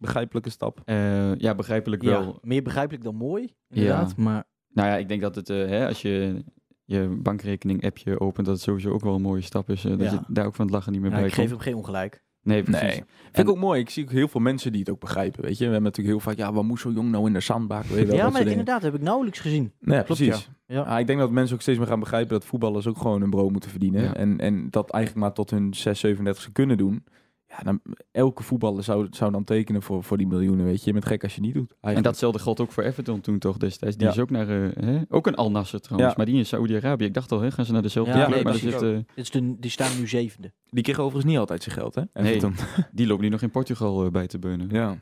Begrijpelijke stap. Eh, ja, begrijpelijk Ja, wel. meer begrijpelijk dan mooi, inderdaad. Maar Nou ja, ik denk dat het, eh, hè, als je je bankrekening-appje opent, dat het sowieso ook wel een mooie stap is. eh, dat Ja. je daar ook van het lachen niet meer ja, bij ik geef hem geen ongelijk. Nee, precies. Nee. Vind ik ook mooi. Ik zie ook heel veel mensen die het ook begrijpen. Weet je, we hebben natuurlijk heel vaak, ja, wat moet zo jong nou in de zandbak? Weet je wel, ja, maar inderdaad, heb ik nauwelijks gezien. Nee, ja, Klopt, precies. Ja. Ah, ik denk dat mensen ook steeds meer gaan begrijpen dat voetballers ook gewoon een brood moeten verdienen. Ja. En, en dat eigenlijk maar tot hun 6, 37 kunnen doen. Ja, dan, elke voetballer zou, zou dan tekenen voor, voor die miljoenen, weet je. Je bent gek als je niet doet. En Eigenlijk. datzelfde geldt ook voor Everton toen toch destijds. Die Ja. is ook naar, eh, hè? ook een Al Nasser trouwens, Ja. maar die in Saoedi-Arabië. Ik dacht al, hè, gaan ze naar dezelfde Ja, club, nee, maar eh, Dit is de, die staan nu zevende. Die kreeg overigens niet altijd zijn geld, hè? Nee. Everton. die loopt nu nog in Portugal eh, bij te beunen. Ja.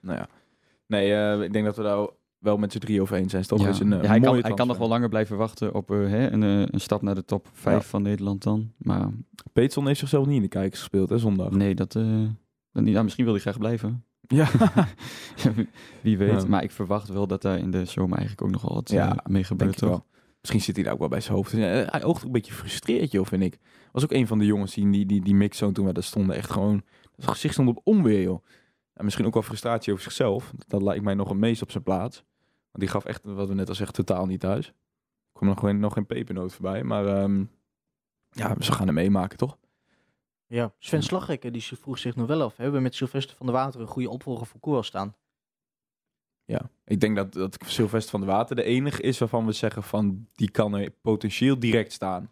Nou ja. Nee, eh, ik denk dat we daar wel met z'n drie over eens zijn. Toch Ja. eens een, Ja, hij, kan, hij kan nog wel langer blijven wachten op eh, hè, een, eh, een stap naar de top 5 Ja. van Nederland dan. Maar Peetson heeft zichzelf niet in de kijkers gespeeld, hè, zondag. nee, dat, eh, dat niet. Nou, misschien wil hij graag blijven. Ja. Wie weet. Ja. Maar ik verwacht wel dat daar in de zomer eigenlijk ook nog wel wat Ja, mee gebeurt. ik Toch? wel. Misschien zit hij daar ook wel bij zijn hoofd. Hij oogt ook een beetje frustreerd, joh, vind ik. Was ook een van de jongens die die, die, die mixzone toen we daar stonden. Echt gewoon, zijn gezicht stond op onweer, joh. En misschien ook wel frustratie over zichzelf. Dat lijkt mij nog het meest op zijn plaats. Die gaf echt, wat we net al zeggen, totaal niet thuis. Er kwam nog geen, nog geen pepernoot voorbij. Maar ehm, ja, ze gaan hem meemaken, toch? Ja, Sven Slagrekker die vroeg zich nog wel af. Hebben we met Sylvester van der Water een goede opvolger voor Koer staan? Ja, ik denk dat, dat Sylvester van der Water de enige is waarvan we zeggen van die kan er potentieel direct staan.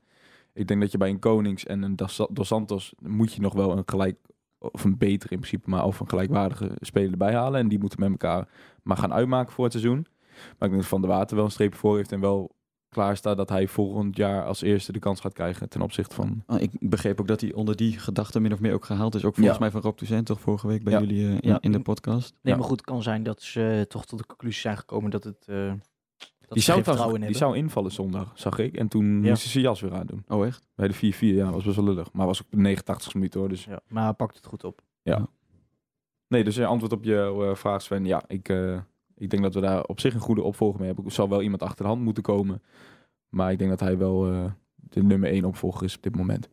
Ik denk dat je bij een Konings en een Dos Santos moet je nog wel een gelijk, of een beter in principe, maar of een gelijkwaardige speler erbij halen. En die moeten met elkaar maar gaan uitmaken voor het seizoen. Maar ik denk dat Van der Water wel een streep voor heeft en wel klaar staat dat hij volgend jaar als eerste de kans gaat krijgen ten opzichte van... Ah, ik begreep ook dat hij onder die gedachte min of meer ook gehaald is. Ook volgens Ja. mij van Rob Toussaint toch vorige week bij Ja. jullie eh, in, Ja. in de podcast. Nee, Ja. maar goed, het kan zijn dat ze eh, toch tot de conclusie zijn gekomen dat het... eh, dat Die ze zou, trouwens- in die zou invallen zondag, zag ik. En toen Ja. moest hij zijn jas weer aan doen. Oh echt? Bij de 4-4, ja, was best wel lullig. Maar was ook de 89 minuut hoor, dus Ja, maar hij pakt het goed op. Nee, dus je antwoord op je eh, vraag Sven, ja, ik, eh, ik denk dat we daar op zich een goede opvolger mee hebben. Er zal wel iemand achter de hand moeten komen. Maar ik denk dat hij wel eh, de nummer één opvolger is op dit moment.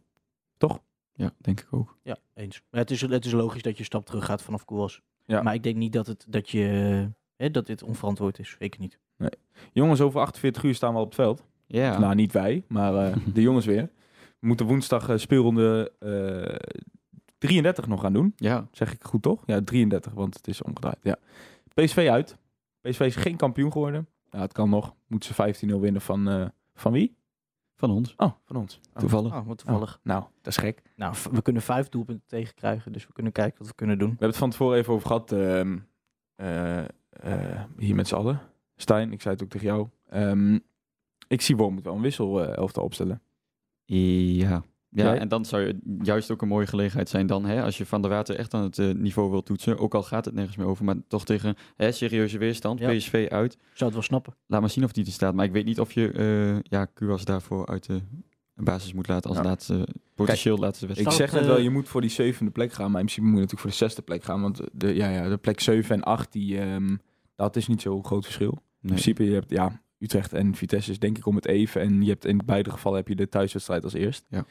Ja, denk ik ook. Ja, eens. Maar het is, het is logisch dat je een stap terug gaat vanaf Koers. Ja. Maar ik denk niet dat, het, dat, je, hè, dat dit onverantwoord is. Zeker niet. Jongens, over 48 uur staan we al op het veld. Ja. Nou, niet wij, maar eh, de jongens weer. We moeten woensdag eh, speelronde eh 33 nog gaan doen. ja. Zeg ik goed toch? Ja, 33, want het is omgedraaid. Ja. PSV uit. PSV is geen kampioen geworden. Ja, het kan nog. Moeten ze 15-0 winnen van, eh, van wie? Van ons. Oh, van ons. Oh. Toevallig. Oh, wat toevallig. Nou, dat is gek. Nou, we kunnen vijf doelpunten tegenkrijgen. Dus we kunnen kijken wat we kunnen doen. We hebben het van tevoren even over gehad. ehm, eh, eh, hier met z'n allen. Stijn, ik zei het ook tegen jou. Ehm, ik zie Worm moet wel een wissel eh elftal opstellen. Ja. Ja, Jij? en dan zou je juist ook een mooie gelegenheid zijn dan, hè, als je Van der Water echt aan het eh, niveau wil toetsen, ook al gaat het nergens meer over, maar toch tegen hè, serieuze weerstand, Ja. PSV uit. Zou het wel snappen. Laat maar zien of die er staat. Maar ik weet niet of je eh ja, Kuwas daarvoor uit de basis moet laten als Ja. laatste, potentieel laatste Ik wedstrijd. Zou zeg net wel, eh, je moet voor die zevende plek gaan. Maar in principe moet je natuurlijk voor de zesde plek gaan. Want de, ja, ja, de plek 7 en 8, die, ehm, dat is niet zo'n groot verschil. In Nee. principe, je hebt ja, Utrecht en Vitesse is denk ik om het even. En je hebt in beide gevallen heb je de thuiswedstrijd als eerst. Ja.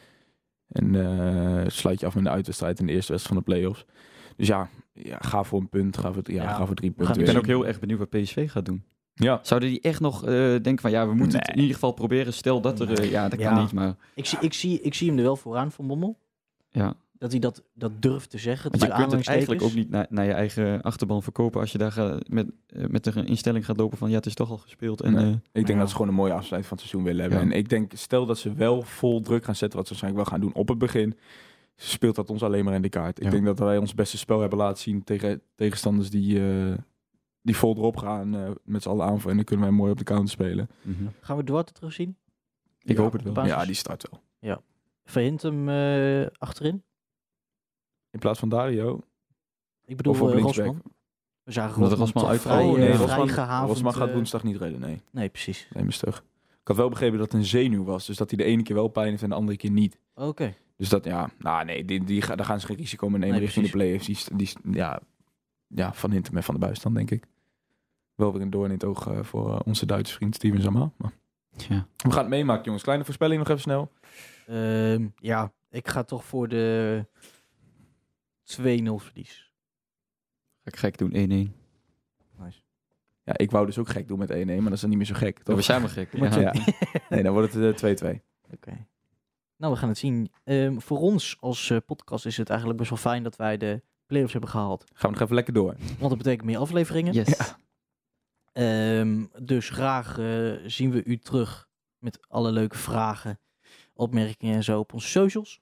En eh, sluit je af met de uitwedstrijd in de eerste wedstrijd van de play-offs. Dus ja, ja ga voor een punt. Ga voor, ja, Ja, ga voor drie punten. Ik ben ook heel erg benieuwd wat PSV gaat doen. Ja, Zouden die echt nog eh, denken van ja, we moeten het in ieder geval proberen. Stel dat er, eh, ja, dat kan Ja. niet, maar Ik zie, ik, zie, ik zie hem er wel vooraan van Bommel. ja. Dat hij dat, dat durft te zeggen. Want je kunt het eigenlijk ook niet naar, naar je eigen achterban verkopen als je daar gaat, met, eh, met de instelling gaat lopen van ja, het is toch al gespeeld. En, Nee. eh, ik denk Ja. dat ze gewoon een mooie afsluiting van het seizoen willen hebben. Ja. En ik denk, stel dat ze wel vol druk gaan zetten, wat ze waarschijnlijk wel gaan doen op het begin, speelt dat ons alleen maar in de kaart. Ik Ja. denk dat wij ons beste spel hebben laten zien tegen tegenstanders die, eh, die vol erop gaan eh, met z'n allen aanvallen. En dan kunnen wij mooi op de counter spelen. mhm. Gaan we Duarte terugzien? Ik Ja, hoop het wel. Ja, die start wel. Verhint hem eh, achterin? In plaats van Dario. Ik bedoel Of op eh. Rosman. We zagen Rosman, Rosman uitvalt. vrij, Oh, eh, nee, vrij Rosman, gehavend, Rosman gaat eh, woensdag niet redden, nee. Nee, precies. Nee, maar stug. Ik had wel begrepen dat het een zenuw was. Dus dat hij de ene keer wel pijn heeft en de andere keer niet. Oké. Dus dat, ja, nou nee, die, die, daar gaan ze geen risico mee nemen Nee, richting de play-offs. Die, die, ja, ja, van Hintem en van de Buis dan, denk ik. Wel weer een doorn in het oog eh, voor eh, onze Duitse vriend Steven Zama. Maar Ja. we gaan het meemaken, jongens. Kleine voorspelling nog even snel. Ehm, ja, ik ga toch voor de 2-0 verlies. Ga ik gek doen, 1-1. Ja, ik wou dus ook gek doen met 1-1, maar dat is dan niet meer zo gek. Dat Toch? was jij maar gek. Ja. Ja. Nee, dan wordt het eh, 2-2. Oké. Nou, we gaan het zien. Ehm, voor ons als eh, podcast is het eigenlijk best wel fijn dat wij de playoffs hebben gehaald. Gaan we nog even lekker door. Want dat betekent meer afleveringen. Yes. Ehm, dus graag eh, zien we u terug met alle leuke vragen, opmerkingen en zo op onze socials.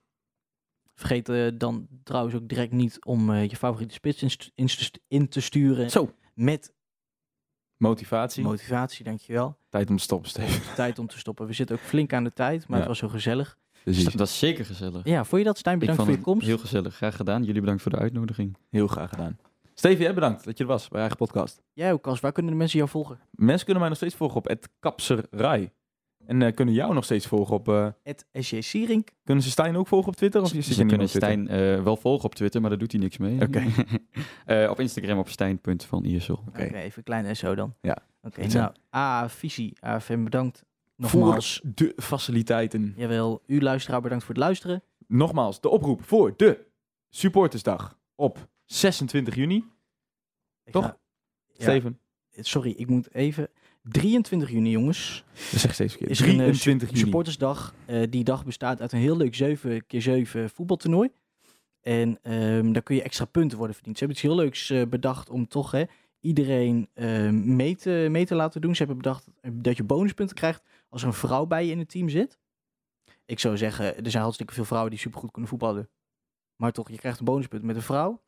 Vergeet eh, dan trouwens ook direct niet om eh, je favoriete spits in, st- in, st- in te sturen Zo, met motivatie. motivatie, dankjewel. Tijd om te stoppen, Steven. Tijd om te stoppen. We zitten ook flink aan de tijd, maar Ja. het was zo gezellig. Precies. Dat is zeker gezellig. Ja, vond je dat, Stijn? Ik Bedankt vond voor je komst. heel gezellig. Graag gedaan. Jullie bedankt voor de uitnodiging. Heel graag gedaan. Steven, jij bedankt dat je er was bij eigen podcast. Jij ook, Cas. Waar kunnen de mensen jou volgen? Mensen kunnen mij nog steeds volgen op het Kapserij. En eh, kunnen jou nog steeds volgen op... eh, Het SJ Sierink. kunnen ze Stijn ook volgen op Twitter? Of zit Ze kunnen? Stijn eh, wel volgen op Twitter, maar daar doet hij niks mee. Oké. Eh, op Instagram op stijn.vaniersel. Oké. Oké, even klein SO dan. Ja. Oké, nou, A, Visie, AFM bedankt. Nogmaals, Voor de faciliteiten. jawel, u luisteraar bedankt voor het luisteren. Nogmaals, de oproep voor de Supportersdag op 26 juni. Ik Toch? ga- ja, Steven, sorry, ik moet even... 23 juni, jongens, dat zeg ik steeds verkeerd. is er een eh, 23 juni. supportersdag. Eh, die dag bestaat uit een heel leuk 7 keer 7 voetbaltoernooi. En ehm, daar kun je extra punten worden verdiend. Ze hebben iets heel leuks eh, bedacht om toch hè, iedereen ehm, mee, te, mee te laten doen. Ze hebben bedacht dat je bonuspunten krijgt als er een vrouw bij je in het team zit. Ik zou zeggen, er zijn hartstikke veel vrouwen die supergoed kunnen voetballen. Maar toch, je krijgt een bonuspunt met een vrouw.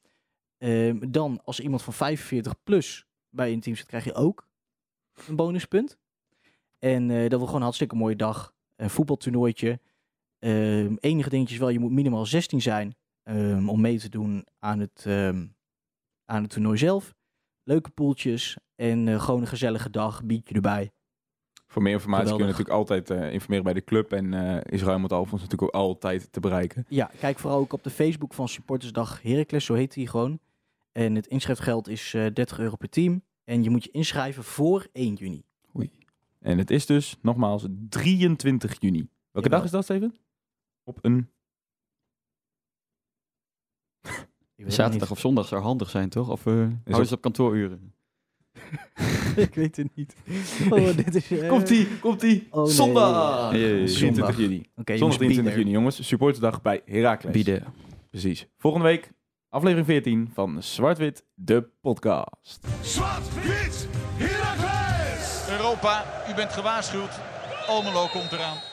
Ehm, dan, als iemand van 45 plus bij je in het team zit, krijg je ook een bonuspunt. En eh, dat wordt gewoon een hartstikke mooie dag. Een voetbaltoernooitje. Ehm, enige dingetje is wel, je moet minimaal 16 zijn ehm, om mee te doen aan het, ehm, aan het toernooi zelf. Leuke poeltjes en eh, gewoon een gezellige dag, biertje erbij. Voor meer informatie kun je natuurlijk altijd eh, informeren bij de club. En is Ruimond Alfons natuurlijk ook altijd te bereiken. Ja, kijk vooral ook op de Facebook van Supportersdag Heracles, zo heet die gewoon. En het inschrijfgeld is eh 30 euro per team. En je moet je inschrijven voor 1 juni. En het is dus, nogmaals, 23 juni. Welke Jawel. dag is dat, Steven? Op een... Het Zaterdag of zondag zou handig zijn, toch? Of uh, hou ze op kantooruren? ik weet het niet. Oh, dit is... eh, Komt-ie, komt-ie. Oh, nee. Zondag! Hey, 23 Zondag. juni. Oké, Zondag jongens, 23 be there. juni, jongens. Supportersdag bij Heracles. Bieden. Precies. Volgende week, aflevering 14 van Zwart-Wit, de podcast. Zwart-wit, Heracles! Europa, u bent gewaarschuwd. Almelo komt eraan.